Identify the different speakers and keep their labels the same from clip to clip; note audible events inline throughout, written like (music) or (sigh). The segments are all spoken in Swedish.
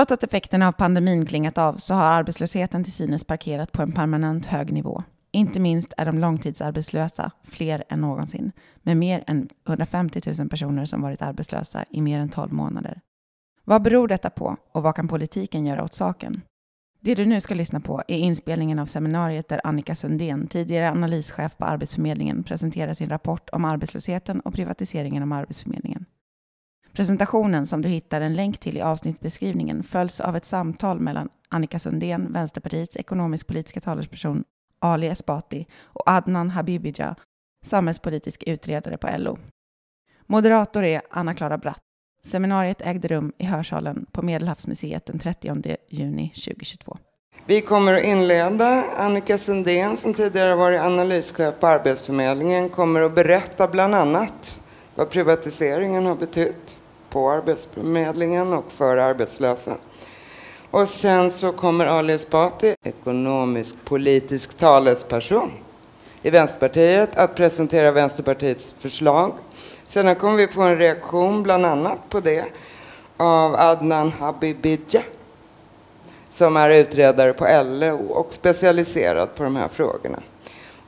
Speaker 1: Trots att effekterna av pandemin klingat av så har arbetslösheten till synes parkerat på en permanent hög nivå. Inte minst är de långtidsarbetslösa fler än någonsin, med mer än 150 000 personer som varit arbetslösa i mer än 12 månader. Vad beror detta på och vad kan politiken göra åt saken? Det du nu ska lyssna på är inspelningen av seminariet där Annika Sundén, tidigare analyschef på Arbetsförmedlingen, presenterar sin rapport om arbetslösheten och privatiseringen av Arbetsförmedlingen. Presentationen, som du hittar en länk till i avsnittbeskrivningen, följs av ett samtal mellan Annika Sundén, Vänsterpartiets ekonomisk-politiska talesperson Ali Esbati och Adnan Habibija, samhällspolitisk utredare på LO. Moderator är Anna-Klara Bratt. Seminariet ägde rum i Hörsalen på Medelhavsmuseet den 30 juni 2022.
Speaker 2: Vi kommer att inleda. Annika Sundén, som tidigare varit analyschef på Arbetsförmedlingen, kommer att berätta bland annat vad privatiseringen har betytt på Arbetsförmedlingen och för arbetslösa. Och sen så kommer Ali Esbati, ekonomisk politisk talesperson i Vänsterpartiet, att presentera Vänsterpartiets förslag. Sen kommer vi få en reaktion bland annat på det av Adnan Habibidja som är utredare på LO och specialiserad på de här frågorna.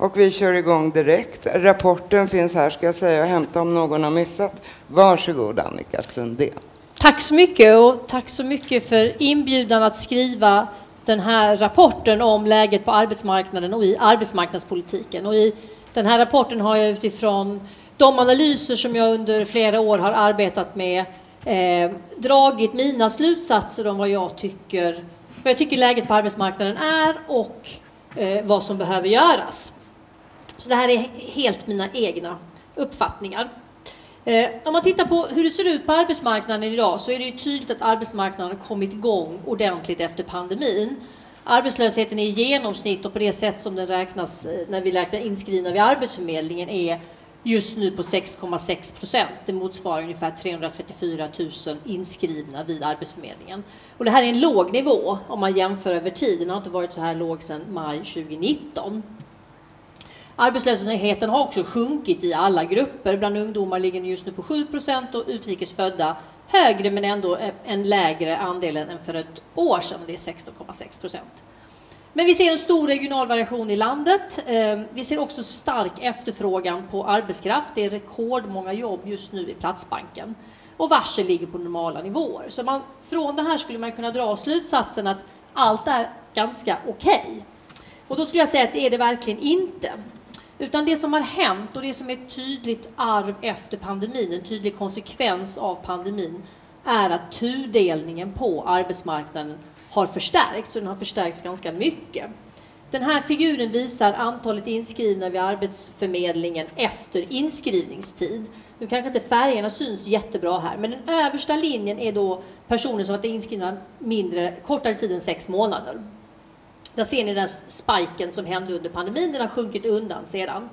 Speaker 2: Och vi kör igång direkt. Rapporten finns här ska jag säga och hämta om någon har missat. Varsågod Annika Sundén.
Speaker 3: Tack så mycket och tack så mycket för inbjudan att skriva den här rapporten om läget på arbetsmarknaden och i arbetsmarknadspolitiken. Och I den här rapporten har jag utifrån de analyser som jag under flera år har arbetat med eh, dragit mina slutsatser om vad jag tycker, vad jag tycker läget på arbetsmarknaden är och eh, vad som behöver göras. Så det här är helt mina egna uppfattningar. Eh, om man tittar på hur det ser ut på arbetsmarknaden idag så är det ju tydligt att arbetsmarknaden har kommit igång ordentligt efter pandemin. Arbetslösheten i genomsnitt och på det sätt som den räknas eh, när vi räknar inskrivna vid Arbetsförmedlingen är just nu på 6,6 procent. Det motsvarar ungefär 334 000 inskrivna vid Arbetsförmedlingen. Och det här är en låg nivå om man jämför över tid. Den har inte varit så här låg sedan maj 2019. Arbetslösheten har också sjunkit i alla grupper. Bland ungdomar ligger den just nu på 7 procent och utrikesfödda högre men ändå en lägre andel än för ett år sedan. Det är 16,6 procent. Men vi ser en stor regional variation i landet. Ehm, vi ser också stark efterfrågan på arbetskraft. Det är rekordmånga jobb just nu i Platsbanken. Och varsel ligger på normala nivåer. Så man, från det här skulle man kunna dra slutsatsen att allt är ganska okej. Okay. Och då skulle jag säga att det är det verkligen inte. Utan det som har hänt och det som är ett tydligt arv efter pandemin, en tydlig konsekvens av pandemin, är att tudelningen på arbetsmarknaden har förstärkts, och den har förstärkts ganska mycket. Den här figuren visar antalet inskrivna vid Arbetsförmedlingen efter inskrivningstid. Nu kanske inte färgerna syns jättebra här, men den översta linjen är då personer som varit inskrivna mindre, kortare tid än sex månader. Där ser ni den spiken som hände under pandemin, den har sjunkit undan sedan.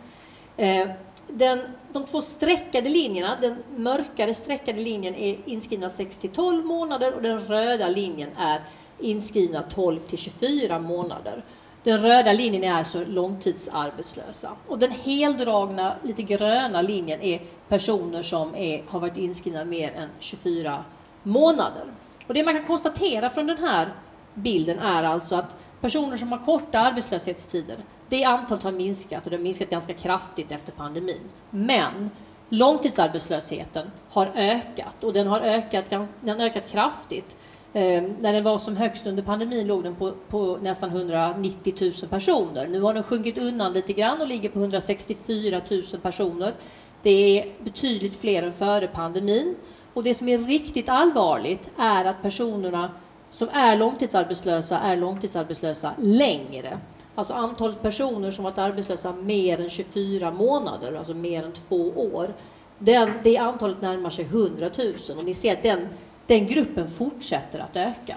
Speaker 3: Eh, den, de två streckade linjerna, den mörkare streckade linjen är inskrivna 6 till 12 månader och den röda linjen är inskrivna 12 till 24 månader. Den röda linjen är alltså långtidsarbetslösa. Och den heldragna, lite gröna linjen är personer som är, har varit inskrivna mer än 24 månader. Och det man kan konstatera från den här bilden är alltså att personer som har korta arbetslöshetstider, det antalet har minskat och det har minskat ganska kraftigt efter pandemin. Men långtidsarbetslösheten har ökat och den har ökat, den har ökat kraftigt. Eh, när den var som högst under pandemin låg den på, på, nästan 190 000 personer. Nu har den sjunkit undan lite grann och ligger på 164 000 personer. Det är betydligt fler än före pandemin. Och det som är riktigt allvarligt är att personerna som är långtidsarbetslösa är långtidsarbetslösa längre. Alltså antalet personer som varit arbetslösa mer än 24 månader, alltså mer än två år, den, det antalet närmar sig 100 000 och ni ser att den, den gruppen fortsätter att öka.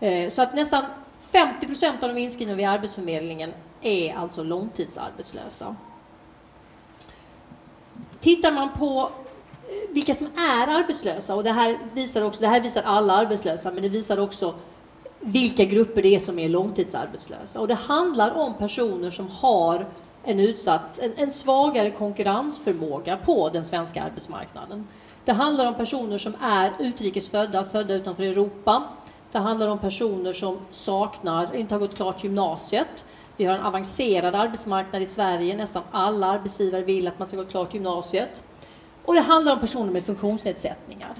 Speaker 3: Eh, så att nästan 50 procent av de inskrivna vid Arbetsförmedlingen är alltså långtidsarbetslösa. Tittar man på vilka som är arbetslösa. Och det här visar också, det här visar alla arbetslösa, men det visar också vilka grupper det är som är långtidsarbetslösa. Och det handlar om personer som har en utsatt, en, en svagare konkurrensförmåga på den svenska arbetsmarknaden. Det handlar om personer som är utrikesfödda, födda utanför Europa. Det handlar om personer som saknar, inte har gått klart gymnasiet. Vi har en avancerad arbetsmarknad i Sverige. Nästan alla arbetsgivare vill att man ska gå klart gymnasiet. Och det handlar om personer med funktionsnedsättningar.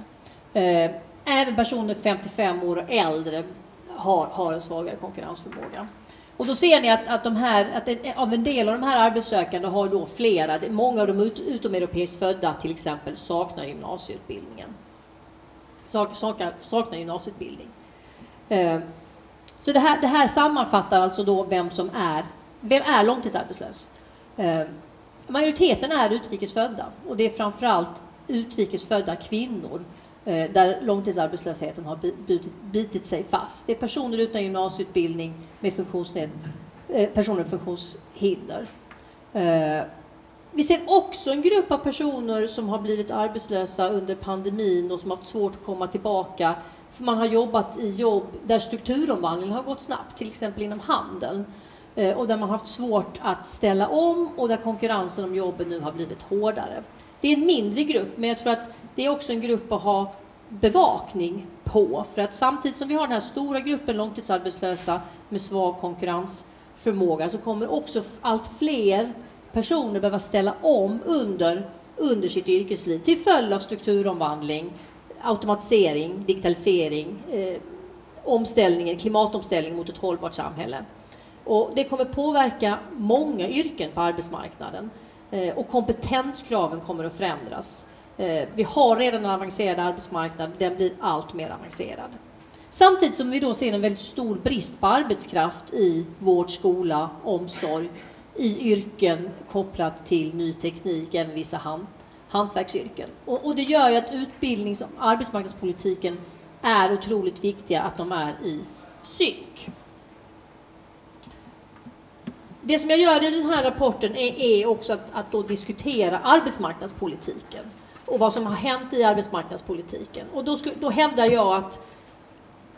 Speaker 3: Eh, även personer 55 år och äldre har, har en svagare konkurrensförmåga. Och då ser ni att, att, de här, att det, av en del av de här arbetssökande har då flera, många av de ut, utomeuropeiskt födda till exempel saknar gymnasieutbildningen. Sak, saknar, saknar gymnasieutbildning. Eh, så det här, det här sammanfattar alltså då vem som är, vem är långtidsarbetslös. Eh, majoriteten är utrikesfödda och det är framförallt utrikesfödda kvinnor eh, där långtidsarbetslösheten har bitit sig fast. Det är personer utan gymnasieutbildning med funktionsned, eh, personer med funktionshinder. Eh, vi ser också en grupp av personer som har blivit arbetslösa under pandemin och som har haft svårt att komma tillbaka för man har jobbat i jobb där strukturomvandlingen har gått snabbt, till exempel inom handeln Eh, och där man har haft svårt att ställa om och där konkurrensen om jobben nu har blivit hårdare. Det är en mindre grupp, men jag tror att det är också en grupp att ha bevakning på. För att samtidigt som vi har den här stora gruppen långtidsarbetslösa med svag konkurrensförmåga så kommer också allt fler personer behöva ställa om under, under sitt yrkesliv till följd av strukturomvandling, automatisering, digitalisering, eh, omställningen, klimatomställning mot ett hållbart samhälle. Och det kommer påverka många yrken på arbetsmarknaden eh, och kompetenskraven kommer att förändras. Eh, vi har redan en avancerad arbetsmarknad, den blir allt mer avancerad. Samtidigt som vi då ser en väldigt stor brist på arbetskraft i vård, skola, omsorg, i yrken kopplat till ny teknik, även vissa hand, hantverksyrken. Och, och, det gör ju att utbildnings och arbetsmarknadspolitiken är otroligt viktiga, att de är i synk. Det som jag gör i den här rapporten är, är också att, att då diskutera arbetsmarknadspolitiken och vad som har hänt i arbetsmarknadspolitiken. Och då, då hävdar jag att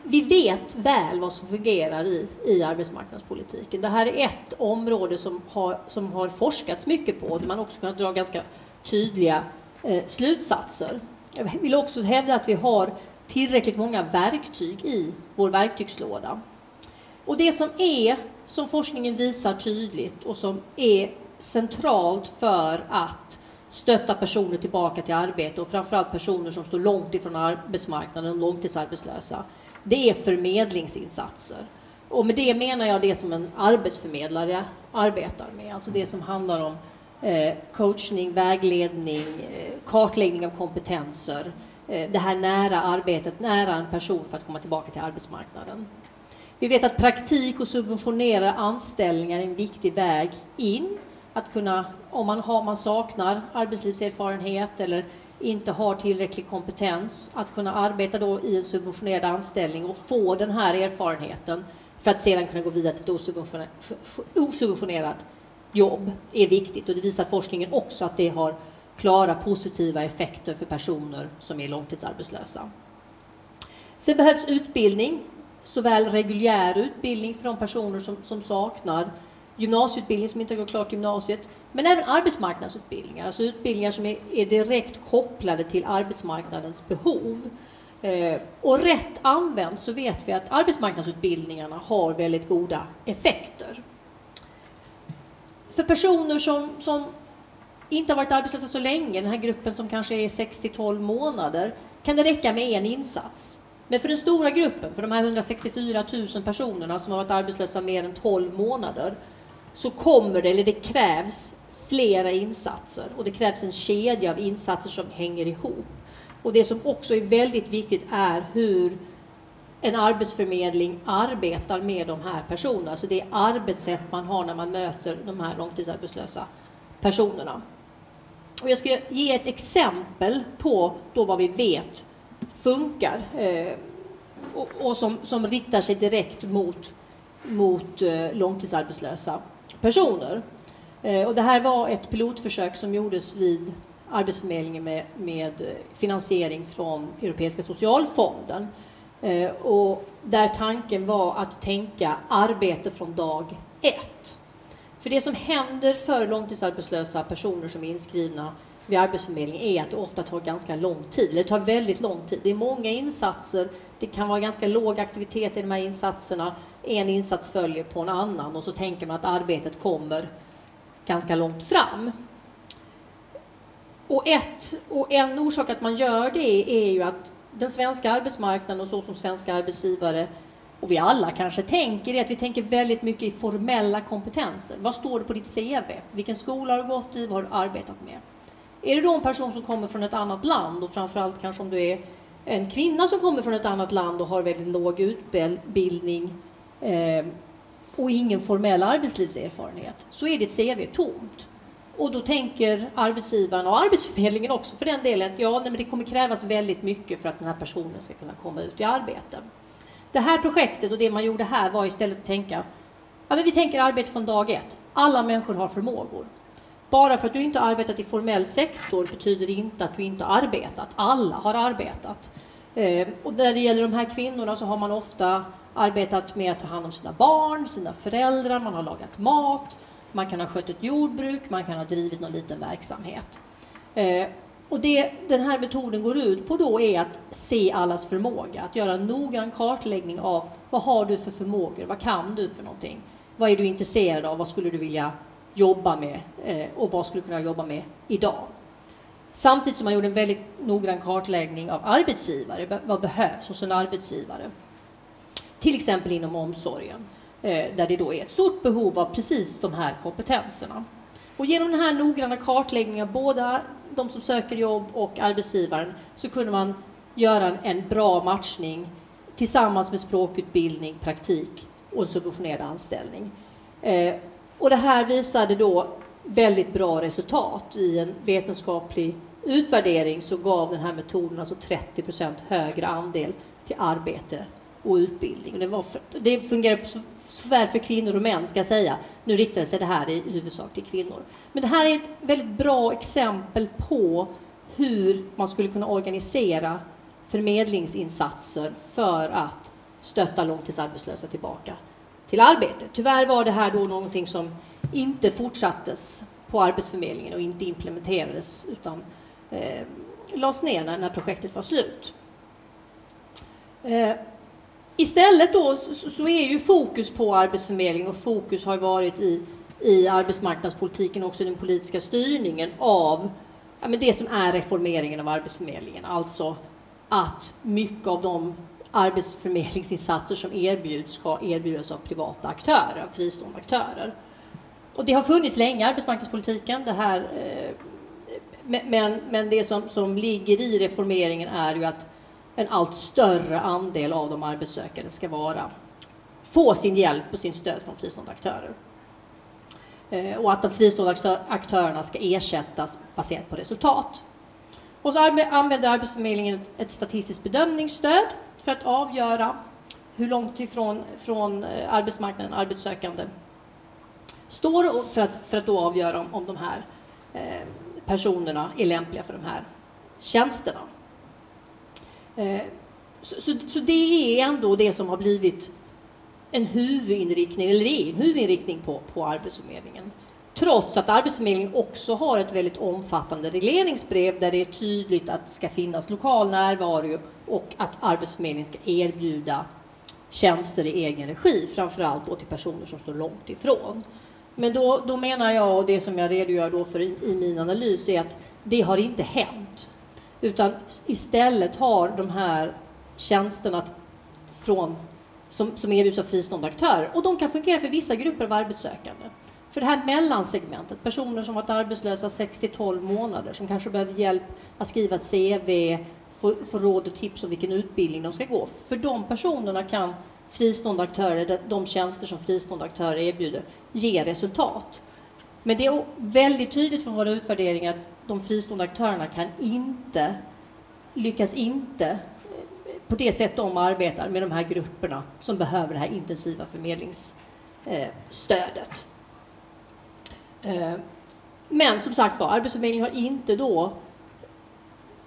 Speaker 3: vi vet väl vad som fungerar i, i arbetsmarknadspolitiken. Det här är ett område som har, som har forskats mycket på, där man också kan dra ganska tydliga eh, slutsatser. Jag vill också hävda att vi har tillräckligt många verktyg i vår verktygslåda. Och det som är, som forskningen visar tydligt och som är centralt för att stötta personer tillbaka till arbete och framförallt personer som står långt ifrån arbetsmarknaden, långtidsarbetslösa. Det är förmedlingsinsatser. Och med det menar jag det som en arbetsförmedlare arbetar med, alltså det som handlar om eh, coachning, vägledning, eh, kartläggning av kompetenser, eh, det här nära arbetet, nära en person för att komma tillbaka till arbetsmarknaden. Vi vet att praktik och subventionerade anställningar är en viktig väg in att kunna, om man, har, man saknar arbetslivserfarenhet eller inte har tillräcklig kompetens, att kunna arbeta då i en subventionerad anställning och få den här erfarenheten för att sedan kunna gå vidare till ett osubventionerat jobb är viktigt. Och det visar forskningen också att det har klara positiva effekter för personer som är långtidsarbetslösa. Sen behövs utbildning, såväl reguljär utbildning för de personer som, som saknar gymnasieutbildning som inte går klart gymnasiet, men även arbetsmarknadsutbildningar, alltså utbildningar som är, är direkt kopplade till arbetsmarknadens behov. Eh, och rätt använt så vet vi att arbetsmarknadsutbildningarna har väldigt goda effekter. För personer som, som inte har varit arbetslösa så länge, den här gruppen som kanske är 6 12 månader, kan det räcka med en insats. Men för den stora gruppen, för de här 164 000 personerna som har varit arbetslösa mer än 12 månader, så kommer det, eller det krävs, flera insatser och det krävs en kedja av insatser som hänger ihop. Och det som också är väldigt viktigt är hur en arbetsförmedling arbetar med de här personerna. Alltså det arbetssätt man har när man möter de här långtidsarbetslösa personerna. Och jag ska ge ett exempel på då vad vi vet funkar eh, och, och som, som riktar sig direkt mot, mot eh, långtidsarbetslösa personer. Eh, och det här var ett pilotförsök som gjordes vid Arbetsförmedlingen med, med finansiering från Europeiska socialfonden. Eh, och där tanken var att tänka arbete från dag ett. För det som händer för långtidsarbetslösa personer som är inskrivna vid Arbetsförmedlingen är att det ofta tar ganska lång tid, eller det tar väldigt lång tid. Det är många insatser, det kan vara ganska låg aktivitet i de här insatserna. En insats följer på en annan och så tänker man att arbetet kommer ganska långt fram. Och, ett, och en orsak att man gör det är ju att den svenska arbetsmarknaden och så som svenska arbetsgivare och vi alla kanske tänker är att vi tänker väldigt mycket i formella kompetenser. Vad står det på ditt CV? Vilken skola har du gått i? Vad har du arbetat med? Är det då en person som kommer från ett annat land och framförallt kanske om du är en kvinna som kommer från ett annat land och har väldigt låg utbildning eh, och ingen formell arbetslivserfarenhet så är ditt CV tomt. Och då tänker arbetsgivaren och Arbetsförmedlingen också för den delen att ja, nej, men det kommer krävas väldigt mycket för att den här personen ska kunna komma ut i arbete. Det här projektet och det man gjorde här var istället att tänka ja, men vi tänker arbete från dag ett. Alla människor har förmågor. Bara för att du inte har arbetat i formell sektor betyder det inte att du inte har arbetat. Alla har arbetat. Ehm, och när det gäller de här kvinnorna så har man ofta arbetat med att ta hand om sina barn, sina föräldrar, man har lagat mat, man kan ha skött ett jordbruk, man kan ha drivit någon liten verksamhet. Ehm, och det den här metoden går ut på då är att se allas förmåga, att göra en noggrann kartläggning av vad har du för förmågor, vad kan du för någonting, vad är du intresserad av, vad skulle du vilja jobba med eh, och vad skulle kunna jobba med idag. Samtidigt som man gjorde en väldigt noggrann kartläggning av arbetsgivare, vad behövs hos en arbetsgivare? Till exempel inom omsorgen, eh, där det då är ett stort behov av precis de här kompetenserna. Och genom den här noggranna kartläggningen av både de som söker jobb och arbetsgivaren så kunde man göra en, en bra matchning tillsammans med språkutbildning, praktik och en subventionerad anställning. Eh, och det här visade då väldigt bra resultat i en vetenskaplig utvärdering så gav den här metoden alltså 30 procent högre andel till arbete och utbildning. det, var för, det fungerade såväl för kvinnor och män, ska jag säga. Nu riktade sig det här i huvudsak till kvinnor. Men det här är ett väldigt bra exempel på hur man skulle kunna organisera förmedlingsinsatser för att stötta långtidsarbetslösa tillbaka till arbete. Tyvärr var det här då någonting som inte fortsattes på Arbetsförmedlingen och inte implementerades utan eh, lades ner när, när projektet var slut. Eh, Istället då så, så är ju fokus på Arbetsförmedlingen och fokus har varit i, i arbetsmarknadspolitiken också den politiska styrningen av ja, men det som är reformeringen av Arbetsförmedlingen. Alltså att mycket av de arbetsförmedlingsinsatser som erbjuds ska erbjudas av privata aktörer, fristående aktörer. Och det har funnits länge, i arbetsmarknadspolitiken. Det här, eh, men, men det som, som ligger i reformeringen är ju att en allt större andel av de arbetssökande ska vara, få sin hjälp och sin stöd från fristående aktörer. Eh, och att de fristående aktörerna ska ersättas baserat på resultat. Och så använder Arbetsförmedlingen ett statistiskt bedömningsstöd för att avgöra hur långt ifrån från eh, arbetsmarknaden arbetssökande står för att, för att då avgöra om, om de här eh, personerna är lämpliga för de här tjänsterna. Eh, så, så, så, det är ändå det som har blivit en huvudinriktning, eller är en huvudinriktning på, på Arbetsförmedlingen. Trots att Arbetsförmedlingen också har ett väldigt omfattande regleringsbrev där det är tydligt att det ska finnas lokal närvaro och att Arbetsförmedlingen ska erbjuda tjänster i egen regi, framförallt då till personer som står långt ifrån. Men då, då menar jag, och det som jag redogör då för i, i min analys, är att det har inte hänt. Utan istället har de här tjänsterna från, som, som erbjuds av fristående aktörer, och de kan fungera för vissa grupper av arbetssökande. För det här mellansegmentet, personer som varit arbetslösa 6–12 månader, som kanske behöver hjälp att skriva ett CV, få, få råd och tips om vilken utbildning de ska gå. För de personerna kan fristående aktörer, de tjänster som fristående aktörer erbjuder, ge resultat. Men det är väldigt tydligt från våra utvärderingar att de fristående aktörerna kan inte, lyckas inte eh, på det sätt de arbetar med de här grupperna som behöver det här intensiva förmedlingsstödet. Eh, Eh, men som sagt var, Arbetsförmedlingen har inte då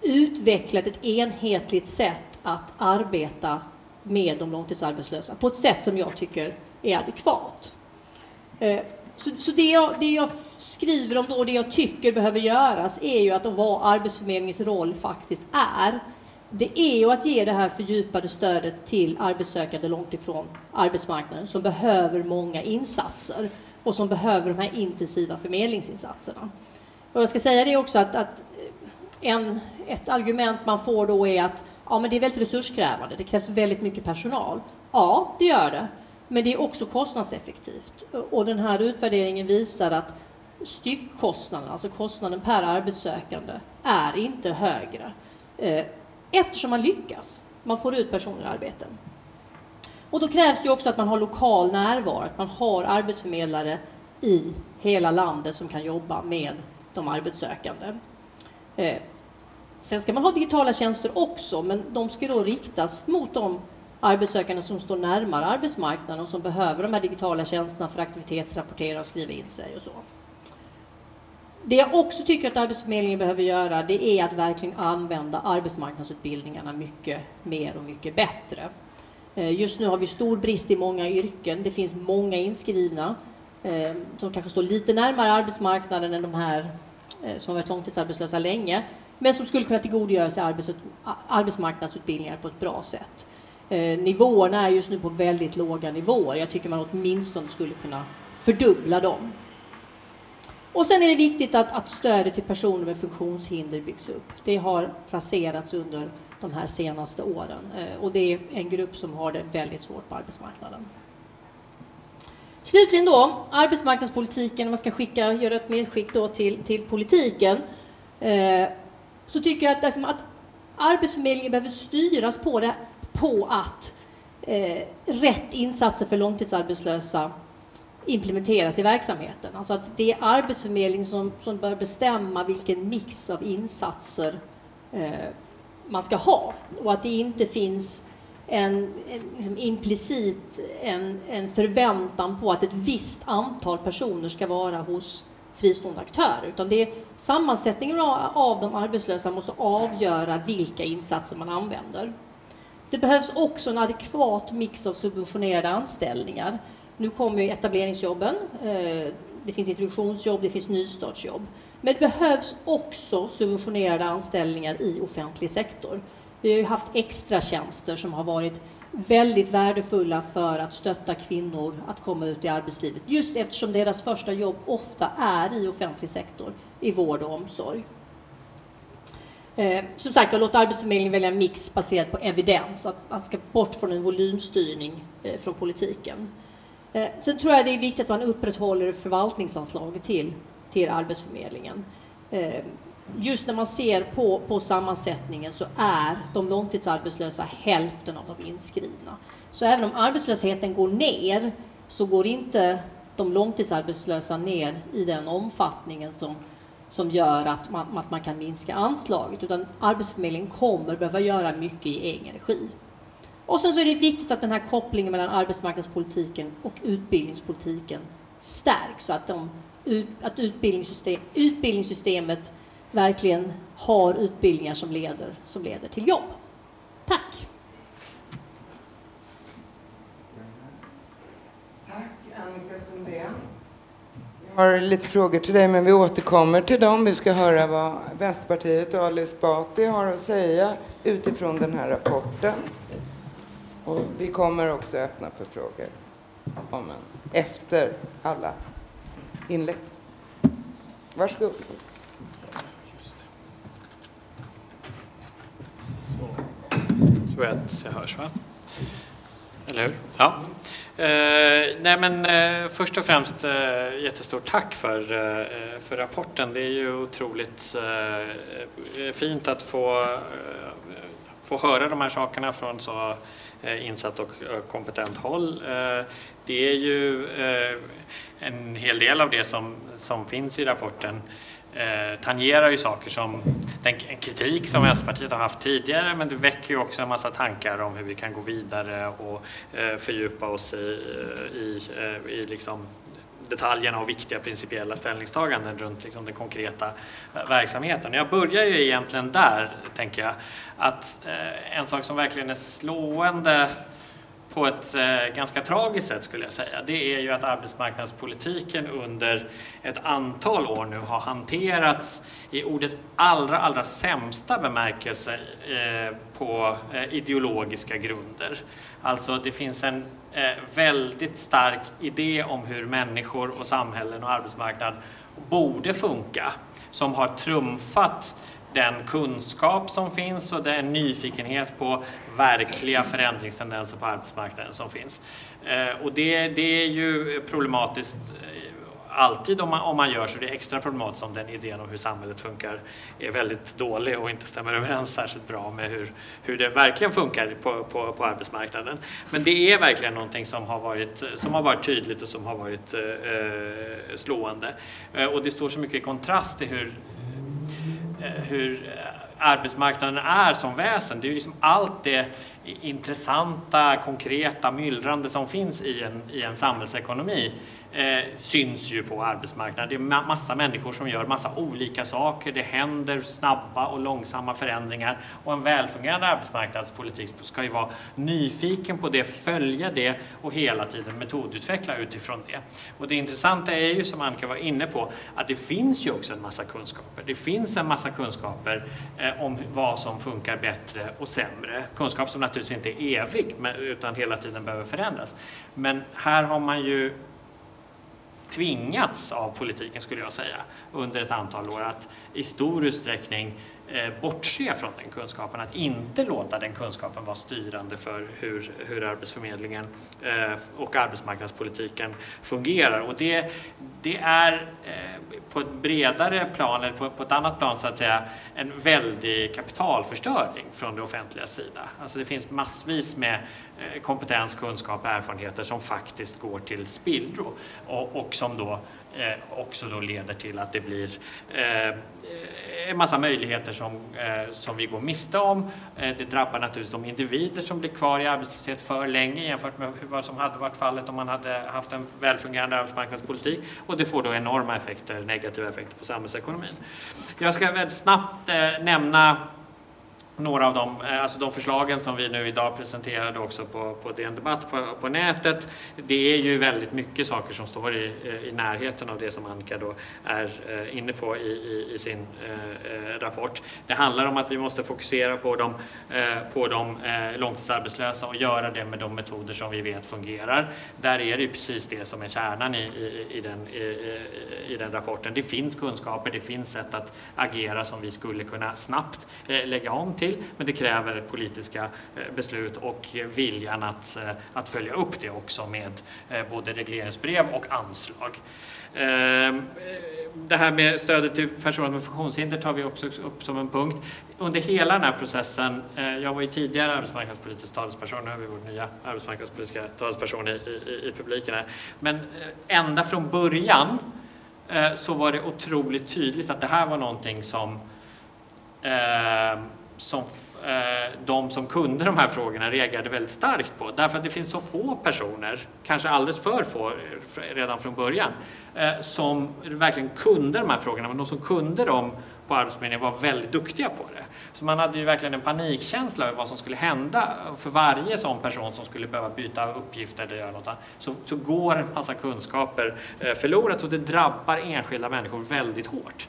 Speaker 3: utvecklat ett enhetligt sätt att arbeta med de långtidsarbetslösa på ett sätt som jag tycker är adekvat. Eh, så, så det, jag, det, jag, skriver om då, och det jag tycker behöver göras är ju att vad Arbetsförmedlingens roll faktiskt är, det är ju att ge det här fördjupade stödet till arbetssökande långt ifrån arbetsmarknaden som behöver många insatser och som behöver de här intensiva förmedlingsinsatserna. Och jag ska säga det också att, att eh, en, ett argument man får då är att ja, men det är väldigt resurskrävande, det krävs väldigt mycket personal. Ja, det gör det, men det är också kostnadseffektivt. Och den här utvärderingen visar att styckkostnaden, alltså kostnaden per arbetssökande, är inte högre eh, eftersom man lyckas. Man får ut personer i arbete. Och då krävs det också att man har lokal närvaro, att man har arbetsförmedlare i hela landet som kan jobba med de arbetssökande. Eh, sen ska man ha digitala tjänster också, men de ska då riktas mot de arbetssökande som står närmare arbetsmarknaden och som behöver de här digitala tjänsterna för att aktivitetsrapportera och skriva in sig och så. Det jag också tycker att Arbetsförmedlingen behöver göra det är att verkligen använda arbetsmarknadsutbildningarna mycket mer och mycket bättre. Eh, just nu har vi stor brist i många yrken. Det finns många inskrivna eh, som kanske står lite närmare arbetsmarknaden än de här eh, som har varit långtidsarbetslösa länge, men som skulle kunna tillgodogöra sig arbetsmarknadsutbildningar på ett bra sätt. Nivåerna är just nu på väldigt låga nivåer. Jag tycker man åtminstone skulle kunna fördubbla dem. Och sen är det viktigt att, att stödet till personer med funktionshinder byggs upp. Det har raserats under de här senaste åren eh, och det är en grupp som har det väldigt svårt på arbetsmarknaden. Slutligen då, arbetsmarknadspolitiken, om man ska skicka, göra ett medskick då till, till politiken, eh, så tycker jag att, liksom, att Arbetsförmedlingen behöver styras på, det, på att eh, rätt insatser för långtidsarbetslösa implementeras i verksamheten. Alltså att det är Arbetsförmedlingen som, som bör bestämma vilken mix av insatser eh, man ska ha och att det inte finns en, en liksom implicit en, en förväntan på att ett visst antal personer ska vara hos fristående aktörer, utan det är sammansättningen av de arbetslösa måste avgöra vilka insatser man använder. Det behövs också en adekvat mix av subventionerade anställningar nu kommer etableringsjobben. Eh, det finns introduktionsjobb, det finns nystartsjobb. Men det behövs också subventionerade anställningar i offentlig sektor. Vi har ju haft extra tjänster som har varit väldigt värdefulla för att stötta kvinnor att komma ut i arbetslivet, just eftersom deras första jobb ofta är i offentlig sektor, i vård och omsorg. Eh, som sagt, att låta Arbetsförmedlingen välja en mix baserad på evidens, att man ska bort från en volymstyrning eh, från politiken. Eh, sen tror jag det är viktigt att man upprätthåller förvaltningsanslaget till, till Arbetsförmedlingen. Eh, just när man ser på, på sammansättningen så är de långtidsarbetslösa hälften av de inskrivna. Så även om arbetslösheten går ner så går inte de långtidsarbetslösa ner i den omfattningen som, som gör att man, att man kan minska anslaget, utan Arbetsförmedlingen kommer behöva göra mycket i egen regi. Och sen så är det viktigt att den här kopplingen mellan arbetsmarknadspolitiken och utbildningspolitiken stärks så att, de, att utbildningssystem, utbildningssystemet verkligen har utbildningar som leder, som leder till jobb. Tack!
Speaker 2: Tack Annika Sundén. Jag har lite frågor till dig men vi återkommer till dem. Vi ska höra vad Vänsterpartiet och Ali Esbati har att säga utifrån den här rapporten. Och vi kommer också öppna för frågor om en, efter alla inlägg. Varsågod. Just.
Speaker 4: Så tror jag att jag hörs, va? Eller hur? Ja. Eh, nej men eh, först och främst eh, jättestort tack för, eh, för rapporten. Det är ju otroligt eh, fint att få, eh, få höra de här sakerna från så Eh, insatt och kompetent håll. Eh, det är ju eh, en hel del av det som, som finns i rapporten eh, tangerar ju saker som den kritik som Vänsterpartiet har haft tidigare men det väcker ju också en massa tankar om hur vi kan gå vidare och eh, fördjupa oss i, eh, i, i liksom detaljerna och viktiga principiella ställningstaganden runt liksom den konkreta verksamheten. Jag börjar ju egentligen där, tänker jag, att en sak som verkligen är slående på ett eh, ganska tragiskt sätt skulle jag säga, det är ju att arbetsmarknadspolitiken under ett antal år nu har hanterats i ordets allra, allra sämsta bemärkelse eh, på eh, ideologiska grunder. Alltså det finns en väldigt stark idé om hur människor och samhällen och arbetsmarknad borde funka som har trumfat den kunskap som finns och den nyfikenhet på verkliga förändringstendenser på arbetsmarknaden som finns. Eh, och det, det är ju problematiskt eh, alltid om man, om man gör så. Det är extra problematiskt om den idén om hur samhället funkar är väldigt dålig och inte stämmer överens särskilt bra med hur, hur det verkligen funkar på, på, på arbetsmarknaden. Men det är verkligen någonting som har varit, som har varit tydligt och som har varit eh, eh slående. Eh, och det står så mycket i kontrast till hur Eh, hur eh, arbetsmarknaden är som väsen. Det är ju liksom allt det intressanta, konkreta, myllrande som finns i en, i en samhällsekonomi eh, syns ju på arbetsmarknaden. Det är massa människor som gör massa olika saker. Det händer snabba och långsamma förändringar och en välfungerande arbetsmarknadspolitik ska ju vara nyfiken på det, följa det och hela tiden metodutveckla utifrån det. Och det intressanta är ju som Annika var inne på att det finns ju också en massa kunskaper. Det finns en massa kunskaper eh, om vad som funkar bättre och sämre. Kunskap som naturligtvis inte är evig utan hela tiden behöver förändras. Men här har man ju tvingats av politiken, skulle jag säga, under ett antal år att i stor utsträckning eh, bortse från den kunskapen, att inte låta den kunskapen vara styrande för hur, hur Arbetsförmedlingen eh, och arbetsmarknadspolitiken fungerar. Och det, det är eh, på ett bredare plan, eller på, på ett annat plan så att säga, en väldig kapitalförstöring från det offentliga sida. Alltså det finns massvis med eh, kompetens, kunskap och erfarenheter som faktiskt går till spillro och, och som då Eh, också då leder till att det blir eh, en massa möjligheter som, eh, som vi går miste om. Eh, det drabbar naturligtvis de individer som blir kvar i arbetslöshet för länge jämfört med vad som hade varit fallet om man hade haft en välfungerande arbetsmarknadspolitik och det får då enorma effekter, negativa effekter på samhällsekonomin. Jag ska väldigt snabbt eh, nämna några av de, eh, alltså de förslagen som vi nu idag presenterade också på, på DN Debatt på, på nätet. Det är ju väldigt mycket saker som står i, eh, i närheten av det som Annika då är eh, inne på i, i, i sin eh, rapport. Det handlar om att vi måste fokusera på de, eh, på de eh, långtidsarbetslösa och göra det med de metoder som vi vet fungerar. Där är det ju precis det som är kärnan i, i, i den, i, i den rapporten. Det finns kunskaper, det finns sätt att agera som vi skulle kunna snabbt eh, lägga om till till, men det kräver politiska eh, beslut och eh, viljan att, eh, att följa upp det också med både regleringsbrev och anslag. Ehm, det här med stödet till personer med funktionshinder tar vi också upp som en punkt. Under hela den här processen, jag var ju tidigare arbetsmarknadspolitisk talesperson, nu har vi vår nya arbetsmarknadspolitiska talesperson i, i, i publiken här. Men ända från början så var det otroligt tydligt att det här var någonting som eh, som eh, de som kunde de här frågorna reagerade väldigt starkt på. Därför att det finns så få personer, kanske alldeles för få eh, redan från början, eh, som verkligen kunde de här frågorna. Men de som kunde dem på Arbetsförmedlingen var väldigt duktiga på det. Så man hade ju verkligen en panikkänsla över vad som skulle hända. För varje sån person som skulle behöva byta uppgifter eller göra något så, så går en massa kunskaper förlorat och det drabbar enskilda människor väldigt hårt.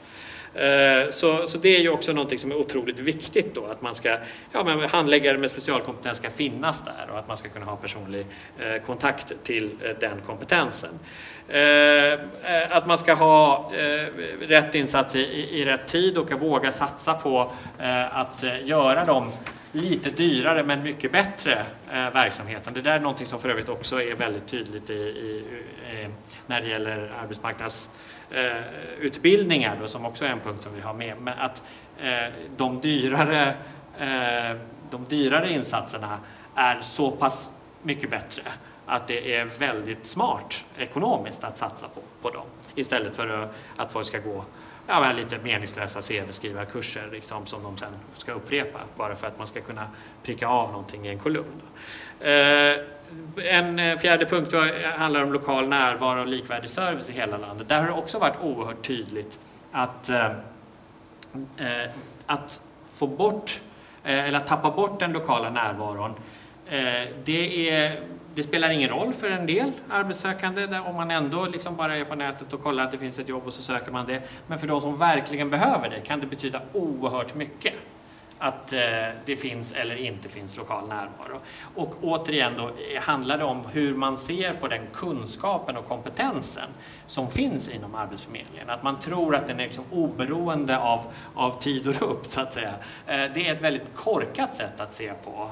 Speaker 4: Eh, så, så det är ju också någonting som är otroligt viktigt då, att man ska, ja, men handläggare med specialkompetens ska finnas där och att man ska kunna ha personlig eh, kontakt till eh, den kompetensen. Att man ska ha rätt insats i, i rätt tid och våga satsa på att göra dem lite dyrare men mycket bättre eh, verksamheten. Det där är någonting som för övrigt också är väldigt tydligt i, i, i när det gäller arbetsmarknads Eh, utbildningar då, som också är en punkt som vi har med. Men att eh, de, dyrare, eh, de dyrare insatserna är så pass mycket bättre att det är väldigt smart ekonomiskt att satsa på, på dem istället för att folk ska gå ja, lite meningslösa CV-skrivarkurser liksom, som de sen ska upprepa bara för att man ska kunna pricka av någonting i en kolumn. Eh, en eh, fjärde punkt handlar om lokal närvaro och likvärdig service i hela landet. Där har det också varit oerhört tydligt att, eh, att få bort eller att tappa bort den lokala närvaron det, är, det spelar ingen roll för en del arbetssökande om man ändå liksom bara är på nätet och kollar att det finns ett jobb och så söker man det. Men för de som verkligen behöver det kan det betyda oerhört mycket att eh, det finns eller inte finns lokal närvaro. Och återigen då eh, handlar det om hur man ser på den kunskapen och kompetensen som finns inom Arbetsförmedlingen. Att man tror att den är liksom oberoende av, av tid och rum, så att säga. Eh, det är ett väldigt korkat sätt att se på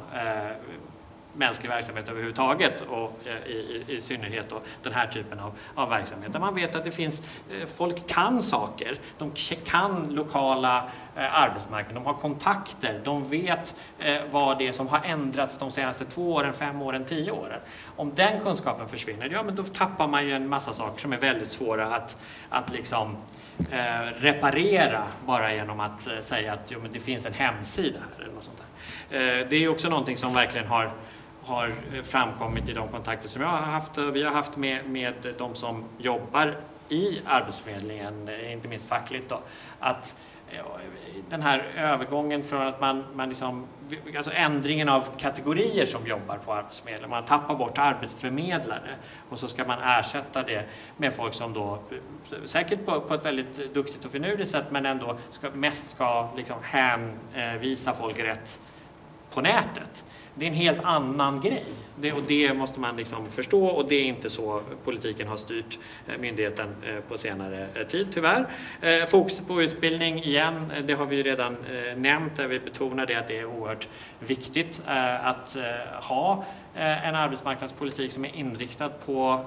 Speaker 4: mänsklig verksamhet överhuvudtaget och eh, i, i, i synnerhet då den här typen av, av verksamhet. Där man vet att det finns, eh, folk kan saker, de kan lokala eh, arbetsmarknaden, de har kontakter, de vet eh, vad det är som har ändrats de senaste två åren, fem åren, tio åren. Om den kunskapen försvinner, ja men då tappar man ju en massa saker som är väldigt svåra att, att liksom eh, reparera bara genom att eh, säga att jo, men det finns en hemsida här eller något sånt där. Eh, det är också någonting som verkligen har har eh, framkommit i de kontakter som jag har haft. Och vi har haft med, med de som jobbar i Arbetsförmedlingen, eh, inte minst fackligt, då, att eh, den här övergången från att man, man liksom, alltså ändringen av kategorier som jobbar på Arbetsförmedlingen, man tappar bort arbetsförmedlare och så ska man ersätta det med folk som då, säkert på, på ett väldigt duktigt och finurligt sätt, men ändå ska, mest ska liksom hänvisa folk rätt på nätet det är en helt annan grej. Det, och det måste man liksom förstå och det är inte så politiken har styrt eh, myndigheten eh, på senare eh, tid tyvärr. Fokus på utbildning igen, det har vi redan nämnt där vi betonar det att det är oerhört viktigt att ha en arbetsmarknadspolitik som är inriktad på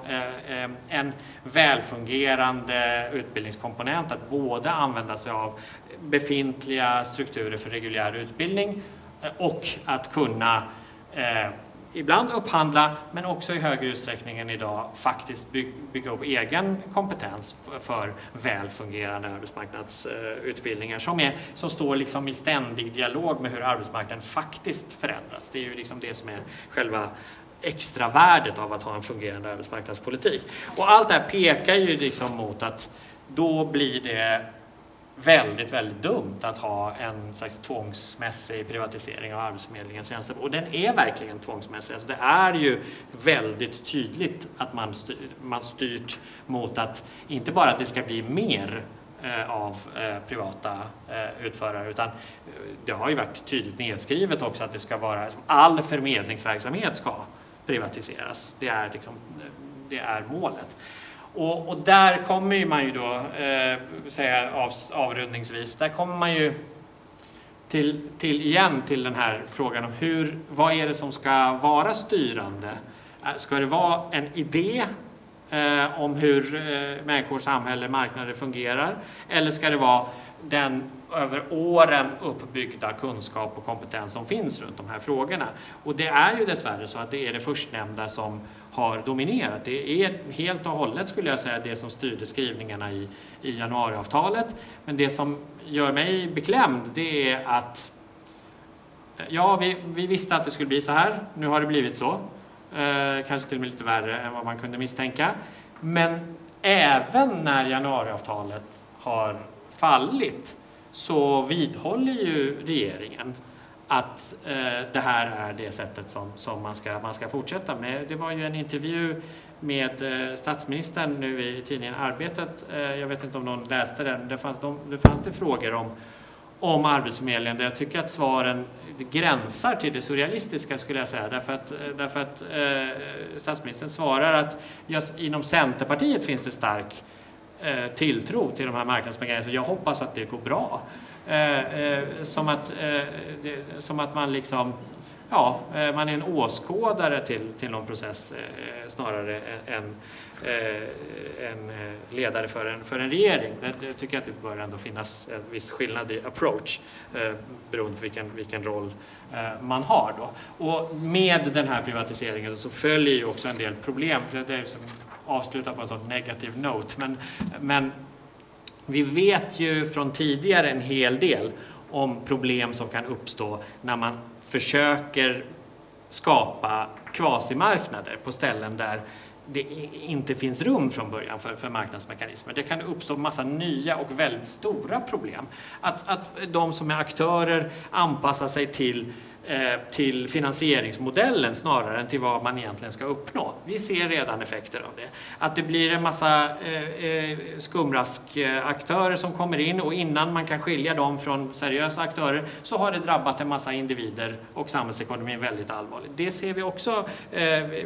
Speaker 4: en välfungerande utbildningskomponent, att både använda sig av befintliga strukturer för reguljär utbildning och att kunna eh, ibland upphandla, men också i högre utsträckning än idag faktiskt by bygga upp egen kompetens för väl fungerande arbetsmarknadsutbildningar som, är, som står liksom i ständig dialog med hur arbetsmarknaden faktiskt förändras. Det är ju liksom det som är själva extra värdet av att ha en fungerande arbetsmarknadspolitik. Och allt det här pekar ju liksom mot att då blir det väldigt, väldigt dumt att ha en slags tvångsmässig privatisering av Arbetsförmedlingens tjänster. Och den är verkligen tvångsmässig. Alltså det är ju väldigt tydligt att man, styr, man styrt mot att inte bara att det ska bli mer eh, av eh, privata eh, utförare utan eh, det har ju varit tydligt nedskrivet också att det ska vara, all förmedlingsverksamhet ska privatiseras. Det är, liksom, eh, det är målet. Och, och, där kommer man ju då, eh, säga av, avrundningsvis, där kommer man ju till, till igen till den här frågan om hur, vad är det som ska vara styrande? Eh, ska det vara en idé eh, om hur eh, människor, samhälle, marknader fungerar? Eller ska det vara den över åren uppbyggda kunskap och kompetens som finns runt de här frågorna? Och det är ju dessvärre så att det är det förstnämnda som har dominerat. Det är helt och hållet skulle jag säga det som styrde skrivningarna i, i januariavtalet. Men det som gör mig beklämd det är att ja, vi, vi visste att det skulle bli så här. Nu har det blivit så. Eh, kanske till och med lite värre än vad man kunde misstänka. Men även när januariavtalet har fallit så vidhåller ju regeringen att eh, det här är det sättet som, som man, ska, man ska fortsätta med. Det var ju en intervju med eh, statsministern nu i tidningen Arbetet. Eh, jag vet inte om någon läste den. Det fanns, de, det fanns det frågor om, om Arbetsförmedlingen där jag tycker att svaren gränsar till det surrealistiska skulle jag säga. Därför att, eh, därför att eh, statsministern svarar att just inom Centerpartiet finns det stark eh, tilltro till de här marknadsbegränsningarna. Jag hoppas att det går bra. Eh, eh, som, att, eh, som att man liksom ja, eh, man är en åskådare till, till någon process snarare än en ledare för en, för en regering. Jag tycker att det bör ändå finnas en viss skillnad i approach beroende på vilken, vilken roll man har. Då. Och med den här privatiseringen så följer ju också en del problem. Det är som avsluta på en sån negativ note. Men, men vi vet ju från tidigare en hel del om problem som kan uppstå när man försöker skapa kvasimarknader på ställen där det inte finns rum från början för, för marknadsmekanismer. Det kan uppstå massa nya och väldigt stora problem. Att, att de som är aktörer anpassar sig till eh, Eh, till finansieringsmodellen snarare än till vad man egentligen ska uppnå. Vi ser redan effekter av det. Att det blir en massa eh, eh, skumraskaktörer som kommer in och innan man kan skilja dem från seriösa aktörer så har det drabbat en massa individer och samhällsekonomin väldigt allvarligt. Det ser vi också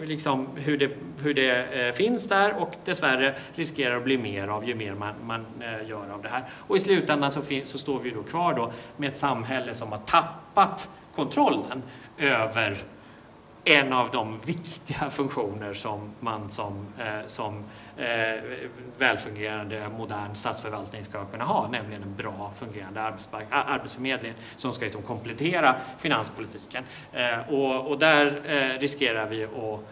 Speaker 4: liksom hur det, hur det finns där och dessvärre riskerar att bli mer av ju mer man, man gör av det här. Och i slutändan så, finns, så står vi då kvar då med ett samhälle som har tappat kontrollen över en av de viktiga funktioner som man som, eh, som eh, välfungerande modern statsförvaltning ska kunna ha, nämligen en bra fungerande arbetsförmedling som ska liksom komplettera finanspolitiken. Eh, och, och, där eh, riskerar vi att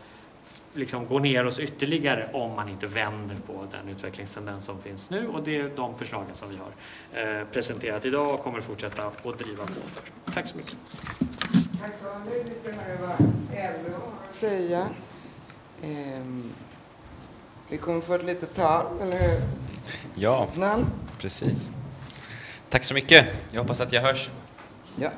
Speaker 4: liksom gå ner oss ytterligare om man inte vänder på den utvecklingstendens som finns nu och det är de förslagen som vi har eh, presenterat idag och kommer fortsätta att driva på för. Tack så mycket.
Speaker 2: Tack Daniel. Vi ska höra vad LO har att säga. Vi kommer få ett litet tal, eller hur?
Speaker 5: Ja, precis. Tack så mycket. Jag hoppas att jag hörs.
Speaker 2: Ja.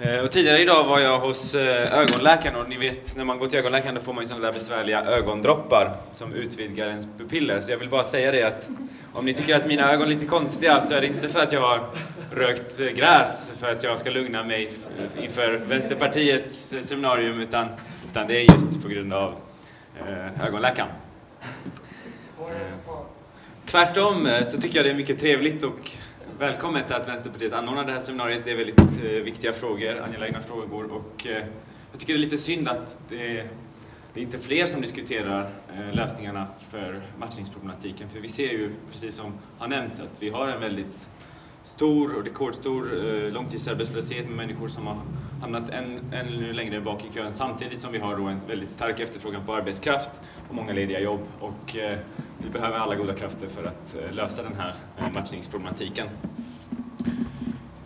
Speaker 5: Eh, och tidigare idag var jag hos eh, ögonläkaren och ni vet när man går till ögonläkaren då får man ju sådana där besvärliga ögondroppar som utvidgar ens pupiller. Så jag vill bara säga det att om ni tycker att mina ögon är lite konstiga så är det inte för att jag har rökt gräs för att jag ska lugna mig inför Vänsterpartiets seminarium utan, utan det är just på grund av eh, ögonläkaren. Tvärtom så tycker jag det är mycket trevligt och Välkommen till att Vänsterpartiet anordnar det här seminariet. Det är väldigt eh, viktiga frågor, angelägna frågor och eh, jag tycker det är lite synd att det, det är inte fler som diskuterar eh, lösningarna för matchningsproblematiken. För vi ser ju, precis som har nämnts, att vi har en väldigt stor och rekordstor eh, långtidsarbetslöshet med människor som har hamnat än, ännu längre bak i kön samtidigt som vi har en väldigt stark efterfrågan på arbetskraft och många lediga jobb. Och, eh, vi behöver alla goda krafter för att eh, lösa den här eh, matchningsproblematiken.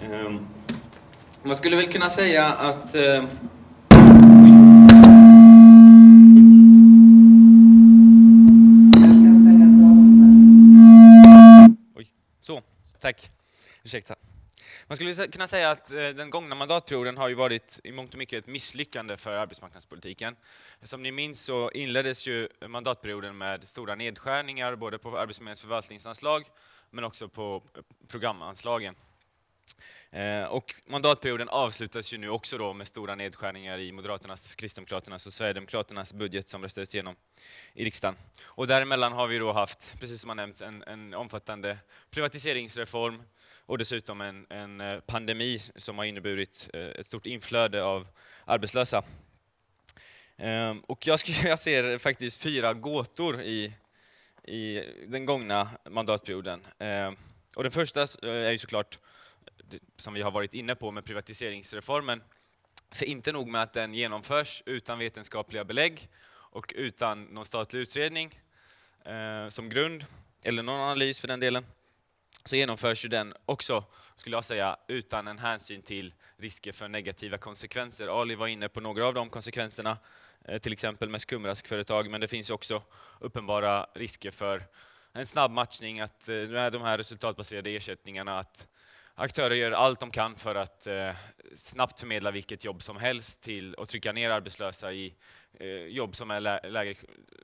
Speaker 5: Ehm, man skulle väl kunna säga att eh, tack. Ursäkta. Man skulle kunna säga att eh, den gångna mandatperioden har ju varit i mångt och mycket ett misslyckande för arbetsmarknadspolitiken. Som ni minns så inleddes ju mandatperioden med stora nedskärningar både på Arbetsförmedlingens förvaltningsanslag men också på eh, programanslagen. Eh, och mandatperioden avslutas ju nu också då med stora nedskärningar i Moderaternas, Kristdemokraternas och Sverigedemokraternas budget som röstades igenom i riksdagen. Och däremellan har vi då haft, precis som har nämnts, en, en omfattande privatiseringsreform och dessutom en, en eh, pandemi som har inneburit eh, ett stort inflöde av arbetslösa. Ehm, och jag, (laughs) jag ser faktiskt fyra gåtor i, i den gångna mandatperioden. Ehm, och den första eh, är ju såklart som vi har varit inne på med privatiseringsreformen. För inte nog med att den genomförs utan vetenskapliga belägg och utan någon statlig utredning eh, som grund, eller någon analys för den delen, så genomförs ju den också, skulle jag säga, utan en hänsyn till risker för negativa konsekvenser. Ali var inne på några av de konsekvenserna, eh, till exempel med skumraskföretag, men det finns också uppenbara risker för en snabb matchning, att eh, med de här resultatbaserade ersättningarna, att aktörer gör allt de kan för att eh, snabbt förmedla vilket jobb som helst till och trycka ner arbetslösa i eh, jobb som är lä lägre,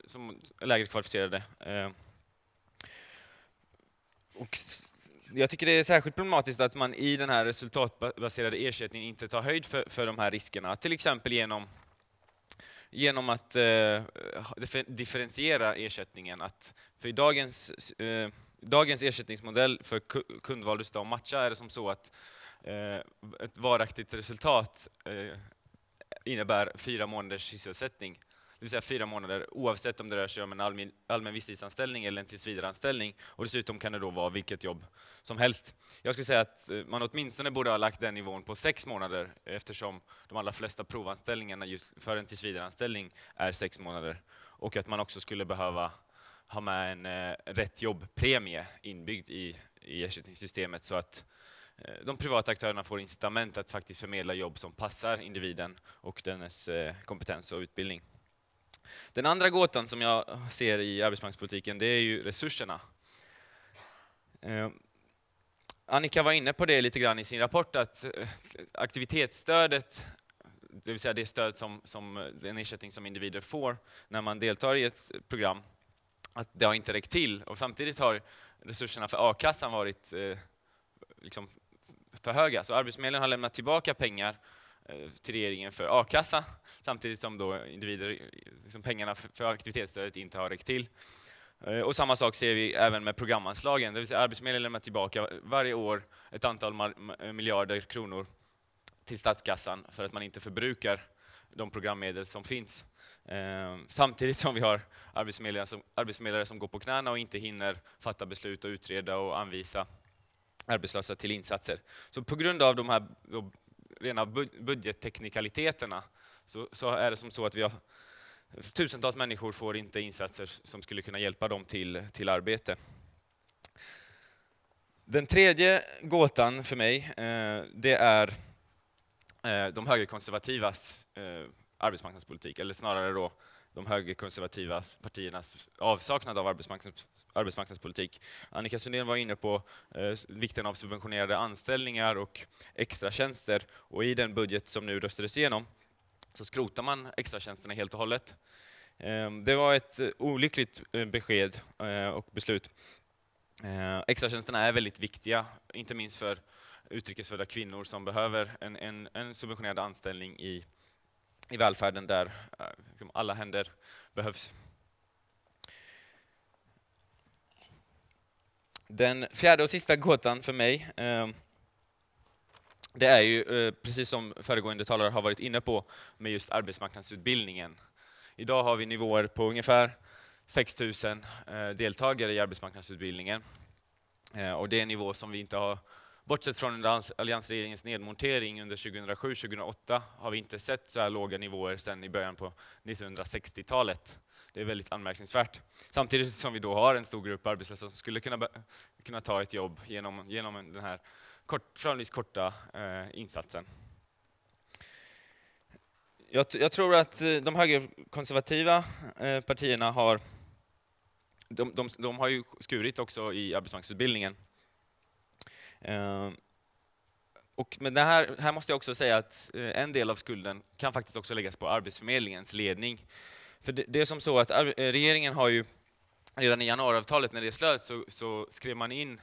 Speaker 5: som är lägre kvalificerade. Eh. Och jag tycker det är särskilt problematiskt att man i den här resultatbaserade ersättningen inte tar höjd för, för de här riskerna, till exempel genom genom att eh, differentiera ersättningen. Att för i dagens eh, dagens ersättningsmodell för kundval, rusta och matcha är det som så att eh, ett varaktigt resultat eh, innebär fyra månaders sysselsättning. Det vill säga fyra månader oavsett om det rör sig om en allmän, allmän visstidsanställning eller en tillsvidareanställning. Och dessutom kan det då vara vilket jobb som helst. Jag skulle säga att eh, man åtminstone borde ha lagt den nivån på sex månader eftersom de allra flesta provanställningarna just för en tillsvidareanställning är sex månader. Och att man också skulle behöva ha med en eh, rätt jobbpremie inbyggd i, i ersättningssystemet så att eh, de privata aktörerna får incitament att faktiskt förmedla jobb som passar individen och dennes eh, kompetens och utbildning. Den andra gåtan som jag ser i arbetsmarknadspolitiken det är ju resurserna. Eh, Annika var inne på det lite grann i sin rapport, att eh, aktivitetsstödet, det vill säga det stöd som, som eh, den ersättning som individer får när man deltar i ett program, att det har inte räckt till. Och samtidigt har resurserna för a-kassan varit eh, liksom för höga. Så Arbetsförmedlingen har lämnat tillbaka pengar eh, Eh, till regeringen för a-kassa samtidigt som då individer, liksom pengarna för aktivitetsstödet inte har räckt till. Eh, och samma sak ser vi även med programanslagen, det vill säga Arbetsförmedlingen lämnar tillbaka varje år ett antal miljarder kronor till statskassan för att man inte förbrukar de programmedel som finns. Eh, samtidigt som vi har arbetsförmedlare som, arbetsförmedlare som går på knäna och inte hinner fatta beslut och utreda och anvisa arbetslösa till insatser. Så på grund av de här rena budgetteknikaliteterna så, så, är det som så att vi har tusentals människor får inte insatser som skulle kunna hjälpa dem till, till arbete. Den tredje gåtan för mig, eh, det är eh, de högerkonservativas eh, arbetsmarknadspolitik, eller snarare då de högerkonservativa partiernas avsaknad av arbetsmarknads, arbetsmarknadspolitik. Annika Sundén var inne på eh, vikten av subventionerade anställningar och extratjänster och i den budget som nu röstades igenom så skrotar man extratjänsterna helt och hållet. Eh, det var ett eh, olyckligt eh, besked eh, och beslut. Eh, extratjänsterna är väldigt viktiga, inte minst för utrikesfödda kvinnor som behöver en, en, en subventionerad anställning i i välfärden där eh, liksom alla händer behövs. Den fjärde och sista gåtan för mig, eh, det är ju eh, precis som föregående talare har varit inne på med just arbetsmarknadsutbildningen. Idag har vi nivåer på ungefär 6 000 eh, deltagare i arbetsmarknadsutbildningen. Eh, och det är en nivå som vi inte har Bortsett från alliansregeringens nedmontering under 2007-2008 har vi inte sett så här låga nivåer sedan i början på 1960-talet. Det är väldigt anmärkningsvärt. Samtidigt som vi då har en stor grupp arbetslösa som skulle kunna, kunna ta ett jobb genom, genom den här kort, förhållandevis korta eh, insatsen. Jag, jag, tror att eh, de högerkonservativa eh, partierna har de, de, de har ju skurit också i arbetsmarknadsutbildningen. Ehm, och men det här, här måste jag också säga att eh, en del av skulden kan faktiskt också läggas på Arbetsförmedlingens ledning. För det, det är som så att eh, regeringen har ju redan i januariavtalet när det slöts så, så skrev man in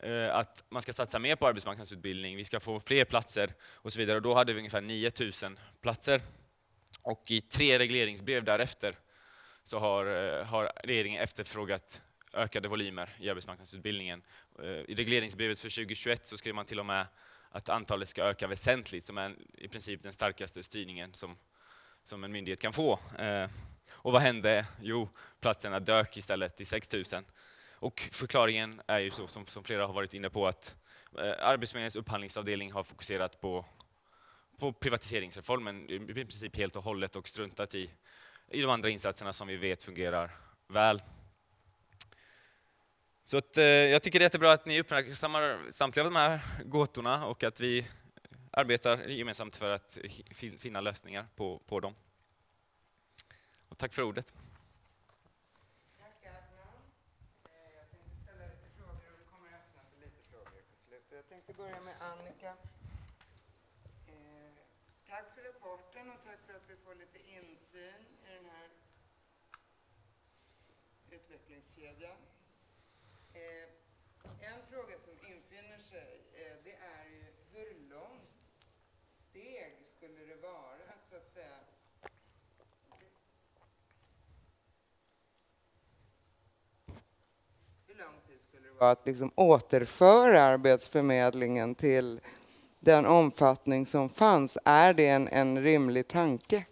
Speaker 5: eh, att man ska satsa mer på arbetsmarknadsutbildning, vi ska få fler platser och så vidare. Och då hade vi ungefär 9000 platser. Och i tre regleringsbrev därefter så har, eh, har regeringen efterfrågat ökade volymer i arbetsmarknadsutbildningen. Eh, I regleringsbrevet för 2021 så skrev man till och med att antalet ska öka väsentligt, som är i princip den starkaste styrningen som, som en myndighet kan få. Eh, och vad hände? Jo, platserna dök istället till 6 000. Och förklaringen är ju så, som, som flera har varit inne på, att eh, Arbetsförmedlingens upphandlingsavdelning har fokuserat på, på privatiseringsreformen i princip helt och hållet och struntat i, i de andra insatserna som vi vet fungerar väl. Så att, eh, jag tycker det är jättebra att ni uppmärksammar samtliga av de här gåtorna och att vi arbetar gemensamt för att finna lösningar på, på dem. Och tack för ordet.
Speaker 2: Jag tänkte ställa lite frågor och vi kommer öppna för lite frågor. Jag tänkte börja med Annika. Eh, tack för rapporten och tack för att vi får lite insyn i den här utvecklingskedjan. En fråga som infinner sig, eh, det är ju hur långt steg skulle det vara att så att säga Hur lång tid skulle det vara att liksom återföra Arbetsförmedlingen till den omfattning som fanns? Är det en, en rimlig tanke?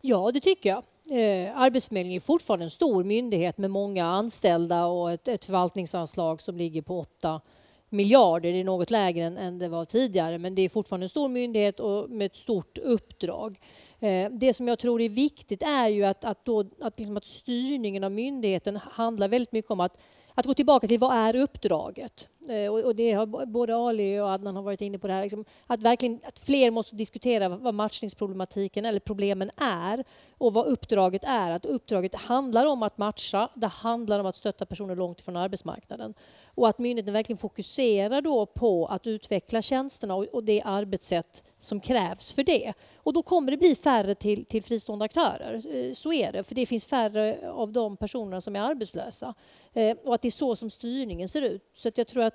Speaker 3: Ja, det tycker jag. Eh, Arbetsförmedlingen är fortfarande en stor myndighet med många anställda och ett, ett förvaltningsanslag som ligger på 8 miljarder. Det är något lägre än, än det var tidigare, men det är fortfarande en stor myndighet och med ett stort uppdrag. Eh, det som jag tror är viktigt är ju att, att, då, att, liksom att styrningen av myndigheten handlar väldigt mycket om att, att gå tillbaka till vad är uppdraget? Eh, och det har både Ali och Adnan har varit inne på det här. Liksom, att, verkligen, att fler måste diskutera vad matchningsproblematiken eller problemen är och vad uppdraget är. Att uppdraget handlar om att matcha, det handlar om att stötta personer långt ifrån arbetsmarknaden. Och att myndigheten verkligen fokuserar då på att utveckla tjänsterna och, och det arbetssätt som krävs för det. Och då kommer det bli färre till, till fristående aktörer. Eh, så är det, för det finns färre av de personerna som är arbetslösa. Eh, och att det är så som styrningen ser ut. Så att jag, tror att,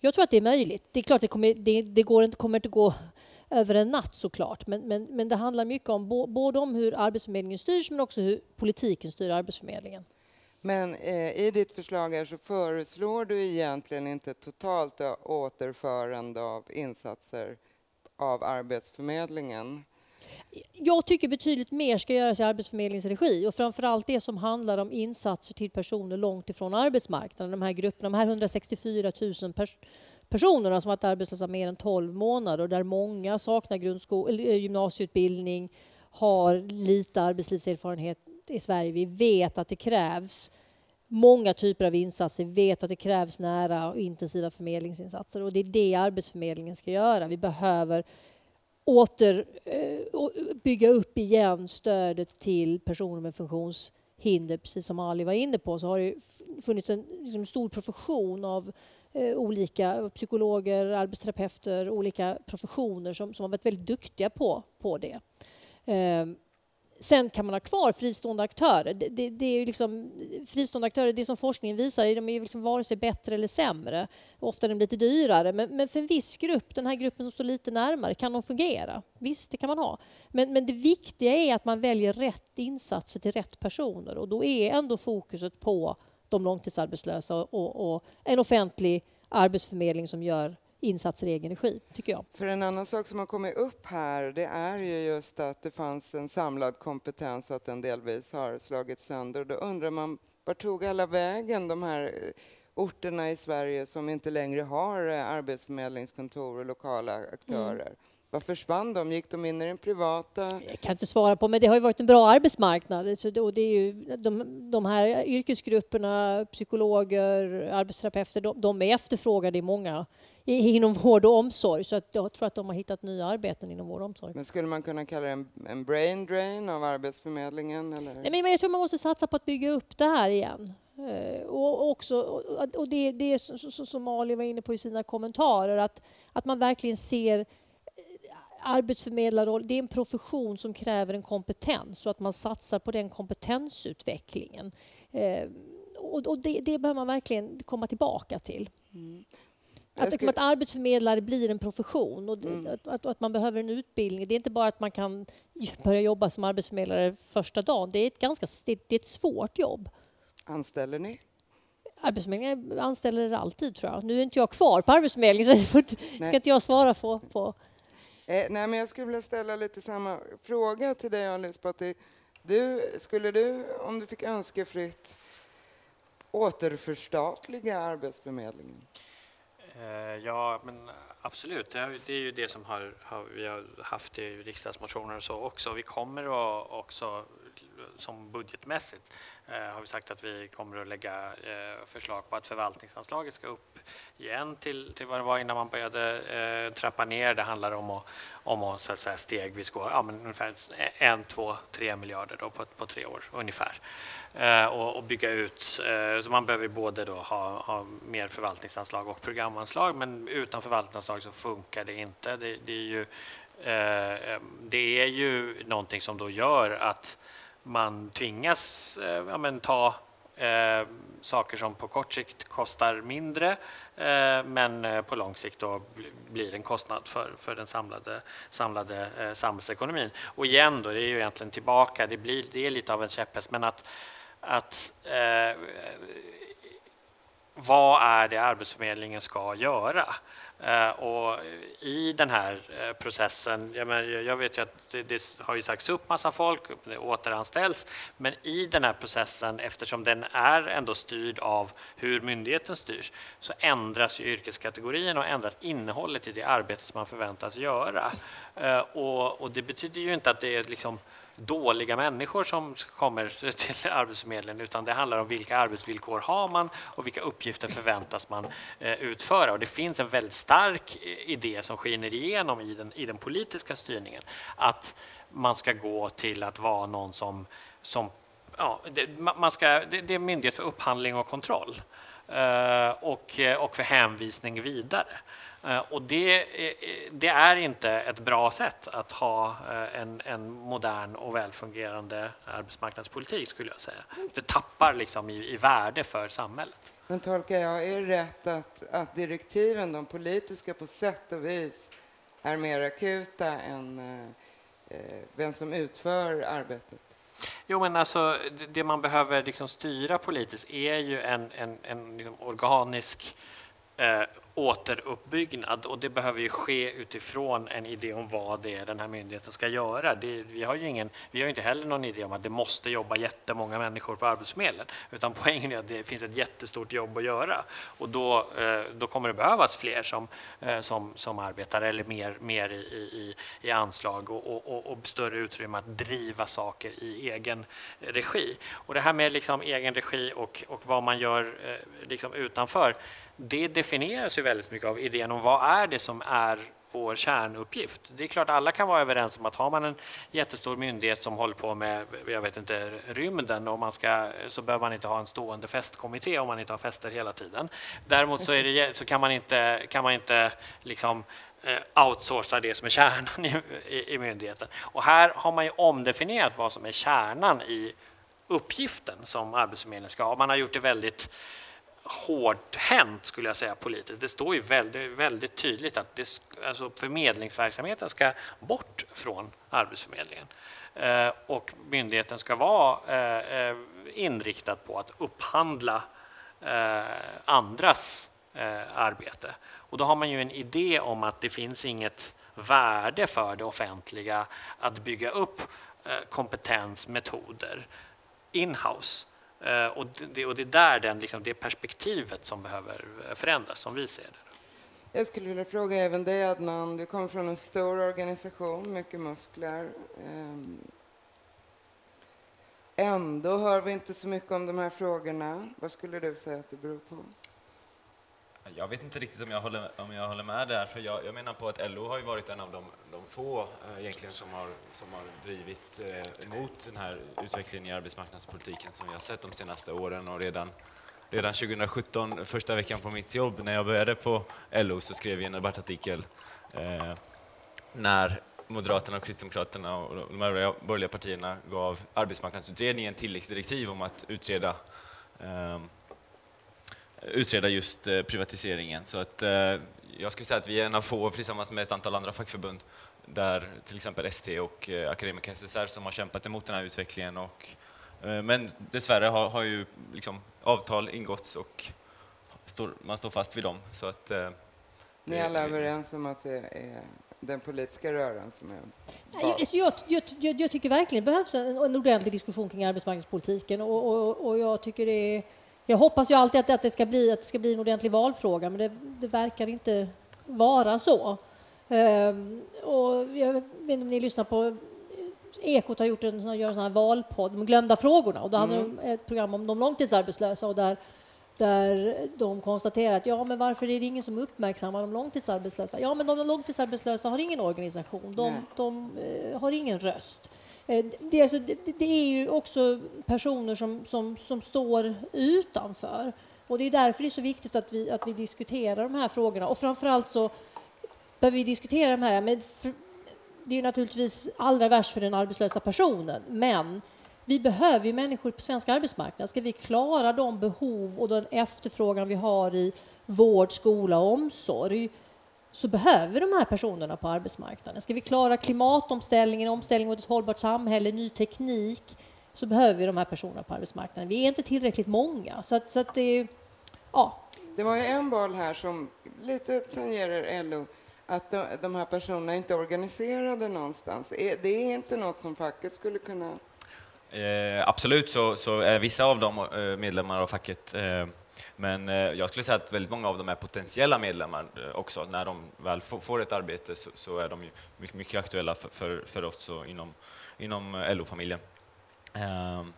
Speaker 3: jag tror att det är möjligt. Det är klart, det kommer, det, det går inte, kommer inte gå över en natt såklart. Men, men, men det handlar mycket om både om hur Arbetsförmedlingen styrs men också hur politiken styr Arbetsförmedlingen.
Speaker 2: Men eh, i ditt förslag här så föreslår du egentligen inte totalt återförande av insatser av Arbetsförmedlingen.
Speaker 3: Jag tycker betydligt mer ska göras i Arbetsförmedlingens regi och framförallt det som handlar om insatser till personer långt ifrån arbetsmarknaden. De här grupperna, de här 164 000 pers personerna som varit arbetslösa mer än 12 månader och där många saknar eh, gymnasieutbildning, har lite arbetslivserfarenhet i Sverige. Vi vet att det krävs många typer av insatser. Vi vet att det krävs nära och intensiva förmedlingsinsatser och det är det Arbetsförmedlingen ska göra. Vi behöver åter eh, bygga upp igen stödet till personer med funktionshinder. Precis som Ali var inne på så har det funnits en liksom, stor profession av eh, olika psykologer, arbetsterapeuter, olika professioner som, som har varit väldigt duktiga på, på det. Eh, Sen kan man ha kvar fristående aktörer. Det, det, det är liksom, fristående aktörer, det som forskningen visar, de är liksom vare sig bättre eller sämre. Ofta är de lite dyrare. Men, men, för en viss grupp, den här gruppen som står lite närmare, kan de fungera. Visst, det kan man ha. Men, men det viktiga är att man väljer rätt insatser till rätt personer. Och då är ändå fokuset på de långtidsarbetslösa och, och en offentlig arbetsförmedling som gör insatser i egen regi, tycker jag.
Speaker 2: För en annan sak som har kommit upp här, det är ju just att det fanns en samlad kompetens och att den delvis har slagits sönder. Då undrar man, vart tog alla vägen, de här eh, orterna i Sverige som inte längre har eh, arbetsförmedlingskontor och lokala aktörer? Mm. Vad försvann de? Gick de in i den privata?
Speaker 3: Jag kan inte svara på, men det har ju varit en bra arbetsmarknad. Så det, och det är ju, de, de här yrkesgrupperna, psykologer, arbetsterapeuter, de, de är efterfrågade i många inom vård och omsorg. Så att jag tror att de har hittat nya arbeten inom vård och omsorg.
Speaker 2: Men skulle man kunna kalla det en, en brain drain av Arbetsförmedlingen? Eller?
Speaker 3: Nej, men jag tror man måste satsa på att bygga upp det här igen. Uh, och, också, och det, det är som Ali var inne på i sina kommentarer, att, att man verkligen ser arbetsförmedlarroll, det är en profession som kräver en kompetens och att man satsar på den kompetensutvecklingen. Eh, och, och det, det behöver man verkligen komma tillbaka till. Mm. Att, ska... att arbetsförmedlare blir en profession och mm. att, att, att, man behöver en utbildning. Det är inte bara att man kan (laughs) börja jobba som arbetsförmedlare första dagen. Det är ett, ganska, det, är ett svårt jobb.
Speaker 2: Anställer ni?
Speaker 3: Arbetsförmedlingen anställer alltid, tror jag. Nu är inte jag kvar på Arbetsförmedlingen, så det ska inte jag svara på. på.
Speaker 2: Eh, nej, men jag skulle vilja ställa lite samma fråga till dig, Ali Esbati. Du, skulle du, om du fick önskefritt, återförstatliga Arbetsförmedlingen?
Speaker 4: Eh, ja, men absolut. Det är ju det som har, har, vi har haft i riksdagsmotioner och så också. Vi kommer att också som budgetmässigt eh, har vi sagt att vi kommer att lägga eh, förslag på att förvaltningsanslaget ska upp igen till, till vad det var innan man började eh, trappa ner. Det handlar om att, om att, så att säga, stegvis gå ja, men ungefär en, två, tre miljarder då på, på tre år ungefär eh, och, och, bygga ut. Eh, så man behöver både då ha, ha mer förvaltningsanslag och programanslag men utan förvaltningsanslag så funkar det inte. Det, det är ju eh, eh det är ju någonting som då gör att man tvingas eh, ja, men, ta eh, saker som på kort sikt kostar mindre eh, men eh, på lång sikt då blir en kostnad för, för den samlade, samlade eh, samhällsekonomin. Och igen, då, det är ju egentligen tillbaka, det, blir, det är lite av en käpphäst, men att, att eh, vad är det Arbetsförmedlingen ska göra? Eh, och I den här eh, processen, jag, menar, jag vet ju att det, det, har ju sagts upp massa folk, det återanställs, men i den här processen, eftersom den är ändå styrd av hur myndigheten styrs, så ändras ju yrkeskategorin och ändras innehållet i det arbete som man förväntas göra. Eh, och, och det betyder ju inte att det är liksom dåliga människor som kommer till Arbetsförmedlingen utan det handlar om vilka arbetsvillkor har man och vilka uppgifter förväntas man eh, utföra. Och det finns en väldigt stark eh, idé som skiner igenom i den, i den politiska styrningen att man ska gå till att vara någon som, som ja, det, man ska, det, det är myndighet för upphandling och kontroll Eh, och, eh, och för hänvisning vidare. Eh, och det, det, är inte ett bra sätt att ha en, en, modern och välfungerande arbetsmarknadspolitik skulle jag säga. Det tappar liksom i, i värde för samhället.
Speaker 2: Men tolkar jag er rätt att, att direktiven, de politiska, på sätt och vis är mer akuta än eh vem som utför arbetet?
Speaker 4: Jo, men alltså det man behöver liksom styra politiskt är ju en, en, en liksom organisk eh, återuppbyggnad och det behöver ju ske utifrån en idé om vad det är den här myndigheten ska göra. Det, vi, har ju ingen, vi har inte heller någon idé om att det måste jobba jättemånga människor på Arbetsförmedlingen utan poängen är att det finns ett jättestort jobb att göra och då, eh, då kommer det behövas fler som, eh, som, som arbetar eller mer, mer i, i, i anslag och, och, och, större utrymme att driva saker i egen regi. Och det här med liksom egen regi och, och vad man gör eh, liksom utanför det definieras ju väldigt mycket av idén om vad är det som är vår kärnuppgift. Det är klart alla kan vara överens om att har man en jättestor myndighet som håller på med, jag vet inte, rymden och man ska, så behöver man inte ha en stående festkommitté om man inte har fester hela tiden. Däremot så, det, så kan man inte, kan man inte liksom eh, outsourca det som är kärnan i, i, i myndigheten. Och här har man ju omdefinierat vad som är kärnan i uppgiften som Arbetsförmedlingen ska ha. Man har gjort det väldigt hårdhänt skulle jag säga politiskt. Det står ju väldigt, väldigt tydligt att det, alltså förmedlingsverksamheten ska bort från Arbetsförmedlingen eh, och myndigheten ska vara eh, eh, inriktad på att upphandla eh, andras eh, arbete. Och då har man ju en idé om att det finns inget värde för det offentliga att bygga upp eh, kompetens, metoder in-house Eh, och det, och det är där den, liksom, det perspektivet som behöver eh, förändras, som vi ser det.
Speaker 2: Jag skulle vilja fråga även dig, Adnan. Du kommer från en stor organisation, mycket muskler. Ehm, ändå hör vi inte så mycket om de här frågorna. Vad skulle du säga att det beror på?
Speaker 5: Jag vet inte riktigt om jag håller, om jag håller med där, för jag, jag menar på att LO har ju varit en av de, de få eh, egentligen som har, som har drivit eh, emot den här utvecklingen i arbetsmarknadspolitiken som vi har sett de senaste åren och redan Redan 2017, första veckan på mitt jobb, när jag började på LO, så skrev jag en debattartikel eh, när Moderaterna och Kristdemokraterna och de övriga borgerliga partierna gav arbetsmarknadsutredningen tilläggsdirektiv om att utreda eh, utreda just eh, privatiseringen. Så att, eh, jag skulle säga att vi är en av få, tillsammans med ett antal andra fackförbund, där till exempel ST och eh, Akademiker SSR som har kämpat emot den här utvecklingen. Och, men dessvärre har, har ju liksom avtal ingåtts och står, man står fast vid dem. Så att,
Speaker 2: Ni är alla överens om att det är den politiska rörelsen som är...
Speaker 3: Jag, jag, jag, jag, tycker verkligen det behövs en, en ordentlig diskussion kring arbetsmarknadspolitiken och, och, och jag tycker det är jag hoppas ju alltid att, att, det, ska bli, att det ska bli en ordentlig valfråga, men det, det verkar inte vara så. Um, och jag vet inte om ni lyssnar på Ekot har gjort en, gör en sån här valpodd, de glömda frågorna, och då hade mm. de ett program om de långtidsarbetslösa och där, där de konstaterar att ja, men varför är det ingen som uppmärksammar de långtidsarbetslösa? Ja, men de långtidsarbetslösa har ingen organisation, de, de, de har ingen röst. Eh, det är, alltså, det, det är ju också personer som, som, som står utanför. Och det är därför det är så viktigt att vi, att vi diskuterar de här frågorna. Och framförallt så behöver vi diskutera de här. Men det är naturligtvis allra värst för den arbetslösa personen, men vi behöver ju människor på svensk arbetsmarknad. Ska vi klara de behov och den efterfrågan vi har i vård, skola och omsorg så behöver vi de här personerna på arbetsmarknaden. Ska vi klara klimatomställningen, omställning mot ett hållbart samhälle, ny teknik, så behöver vi de här personerna på arbetsmarknaden. Vi är inte tillräckligt många. Så att, så att det, ja.
Speaker 2: det var ju en boll här som lite tangerar LO, att de, de här personerna inte är organiserade någonstans. Det är inte något som facket skulle kunna...
Speaker 5: Eh, absolut så, så är vissa av dem eh, medlemmar av facket eh, men eh, jag skulle säga att väldigt många av dem är potentiella medlemmar eh, också. När de väl får ett arbete så är de mycket, mycket aktuella för, oss och inom inom eh, LO-familjen. Ehm,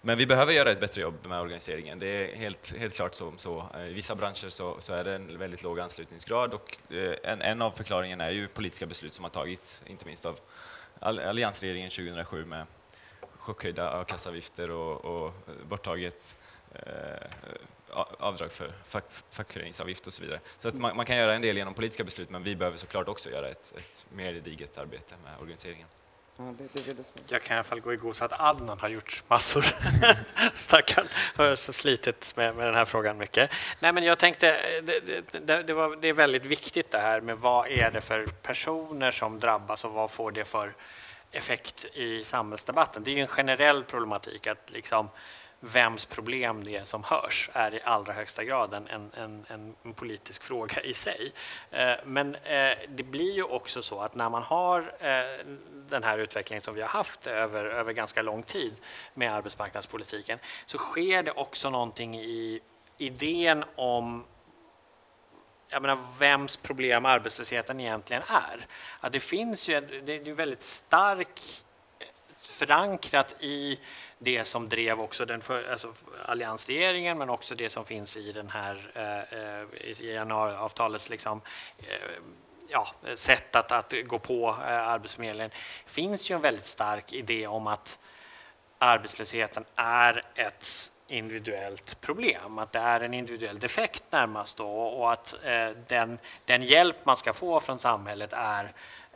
Speaker 5: men vi behöver göra ett bättre jobb med organiseringen. Det är helt, helt klart så. så. I vissa branscher så, så, är det en väldigt låg anslutningsgrad och en, en av förklaringarna är ju politiska beslut som har tagits, inte minst av alliansregeringen 2007 med chockhöjda a-kasseavgifter och, och borttaget eh, avdrag för fack, fackföreningsavgift och så vidare. Så att man, man, kan göra en del genom politiska beslut, men vi behöver såklart också göra ett, ett mer gediget arbete med organiseringen.
Speaker 2: Ja, det, det
Speaker 4: jag kan i alla fall gå i god för att Adnan har gjort massor. (laughs) Stackarn har slitit med, med den här frågan mycket. Nej, men jag tänkte, det, det, det, var, det är väldigt viktigt det här med vad är det för personer som drabbas och vad får det för effekt i samhällsdebatten. Det är ju en generell problematik att liksom vems problem det är som hörs är i allra högsta grad en, en, en, en politisk fråga i sig. Eh, men eh, det blir ju också så att när man har eh, den här utvecklingen som vi har haft över, över ganska lång tid med arbetsmarknadspolitiken så sker det också någonting i idén om jag menar, vems problem arbetslösheten egentligen är. Att det finns ju, det är ju väldigt förankrat i det som drev också den för, alltså alliansregeringen men också det som finns i den här eh, eh, i januariavtalets liksom, eh, ja, sätt att, att gå på eh, Arbetsförmedlingen. Finns ju en väldigt stark idé om att arbetslösheten är ett individuellt problem, att det är en individuell defekt närmast då, och att eh, den, den hjälp man ska få från samhället är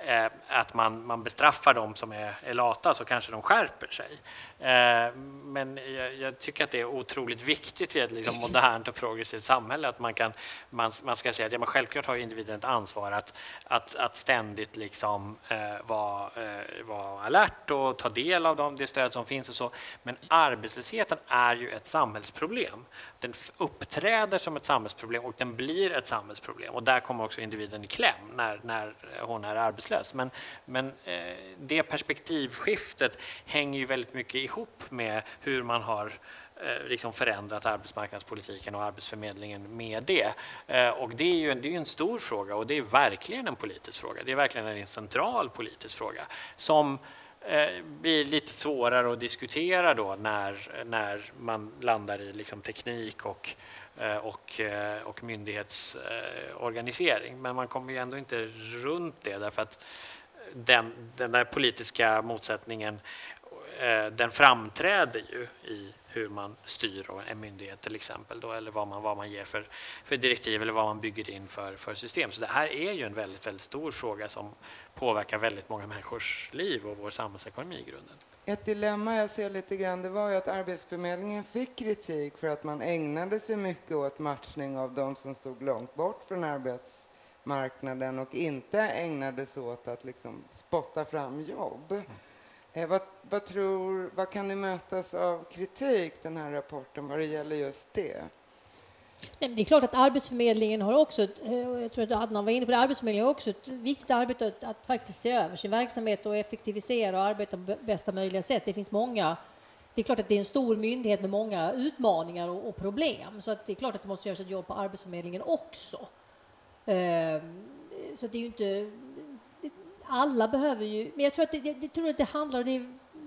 Speaker 4: Eh, att man, man bestraffar dem som är, är lata så kanske de skärper sig. Eh, men jag, jag, tycker att det är otroligt viktigt i ett liksom modernt och progressivt samhälle att man, kan, man, man ska säga att ja, men självklart har individen ett ansvar att, att, att ständigt liksom, eh, vara, eh, vara alert och ta del av de, det stöd som finns och så. Men arbetslösheten är ju ett samhällsproblem. Den uppträder som ett samhällsproblem och den blir ett samhällsproblem och där kommer också individen i kläm när, när hon är arbetslös. Men, men eh, det perspektivskiftet hänger ju väldigt mycket ihop med hur man har eh, liksom förändrat arbetsmarknadspolitiken och Arbetsförmedlingen med det. Eh, och det är ju en, det är en stor fråga och det är verkligen en politisk fråga. Det är verkligen en central politisk fråga som eh, blir lite svårare att diskutera då när, när man landar i liksom teknik och, eh, och, eh, och myndighetsorganisering. Men man kommer ju ändå inte runt det därför att den, den där politiska motsättningen Eh, den framträder ju i hur man styr en myndighet till exempel då, eller vad man, vad man ger för, för direktiv eller vad man bygger in för, för system. Så det här är ju en väldigt, väldigt stor fråga som påverkar väldigt många människors liv och vår samhällsekonomi i grunden.
Speaker 2: Ett dilemma jag ser lite grann det var ju att Arbetsförmedlingen fick kritik för att man ägnade sig mycket åt matchning av de som stod långt bort från arbetsmarknaden och inte ägnade sig åt att liksom spotta fram jobb. Eh, vad, vad, tror, vad kan ni mötas av kritik, den här rapporten, vad det gäller just det?
Speaker 3: Det är klart att Arbetsförmedlingen har också, eh, jag tror att Adnan var inne på det, Arbetsförmedlingen har också ett viktigt arbete att, att faktiskt se över sin verksamhet och effektivisera och arbeta på bästa möjliga sätt. Det finns många det är klart att det är en stor myndighet med många utmaningar och, och problem, så att det är klart att det måste göras ett jobb på Arbetsförmedlingen också. Ehm, så det är ju inte alla behöver ju... Men jag tror att det, det, tror att det handlar... Det,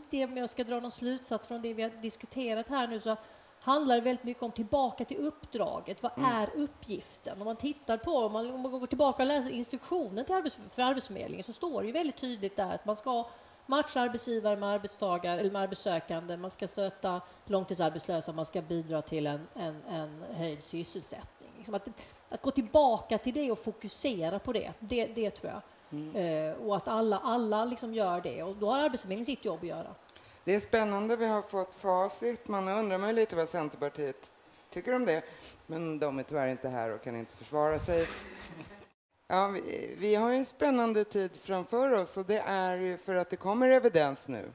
Speaker 3: det, om jag ska dra någon slutsats från det vi har diskuterat här nu så handlar det väldigt mycket om tillbaka till uppdraget. Vad mm. är uppgiften? Om man tittar på, om man, om man går tillbaka och läser instruktionen till arbets, för Arbetsförmedlingen så står det ju väldigt tydligt där att man ska matcha arbetsgivare med arbetstagare eller med arbetssökande, man ska stötta långtidsarbetslösa, man ska bidra till en, en, en höjd sysselsättning. Liksom att, att gå tillbaka till det och fokusera på det, det, det tror jag. Mm. Eh, och att alla, alla liksom gör det. Och då har Arbetsförmedlingen sitt jobb att göra.
Speaker 2: Det är spännande. Vi har fått facit. Man undrar mig lite vad Centerpartiet tycker om det. Men de är tyvärr inte här och kan inte försvara sig. (laughs) Ja, vi, vi har en spännande tid framför oss och det är för att det kommer evidens nu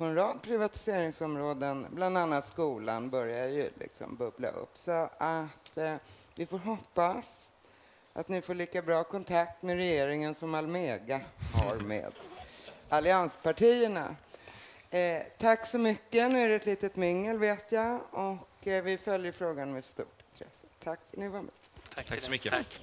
Speaker 2: på en rad privatiseringsområden, bland annat skolan, börjar ju liksom bubbla upp. Så att eh, vi får hoppas att ni får lika bra kontakt med regeringen som Almega har med allianspartierna. Eh, tack så mycket. Nu är det ett litet mingel, vet jag, och eh, vi följer frågan med stort intresse. Tack för att ni var med.
Speaker 5: Tack, tack så mycket. Tack.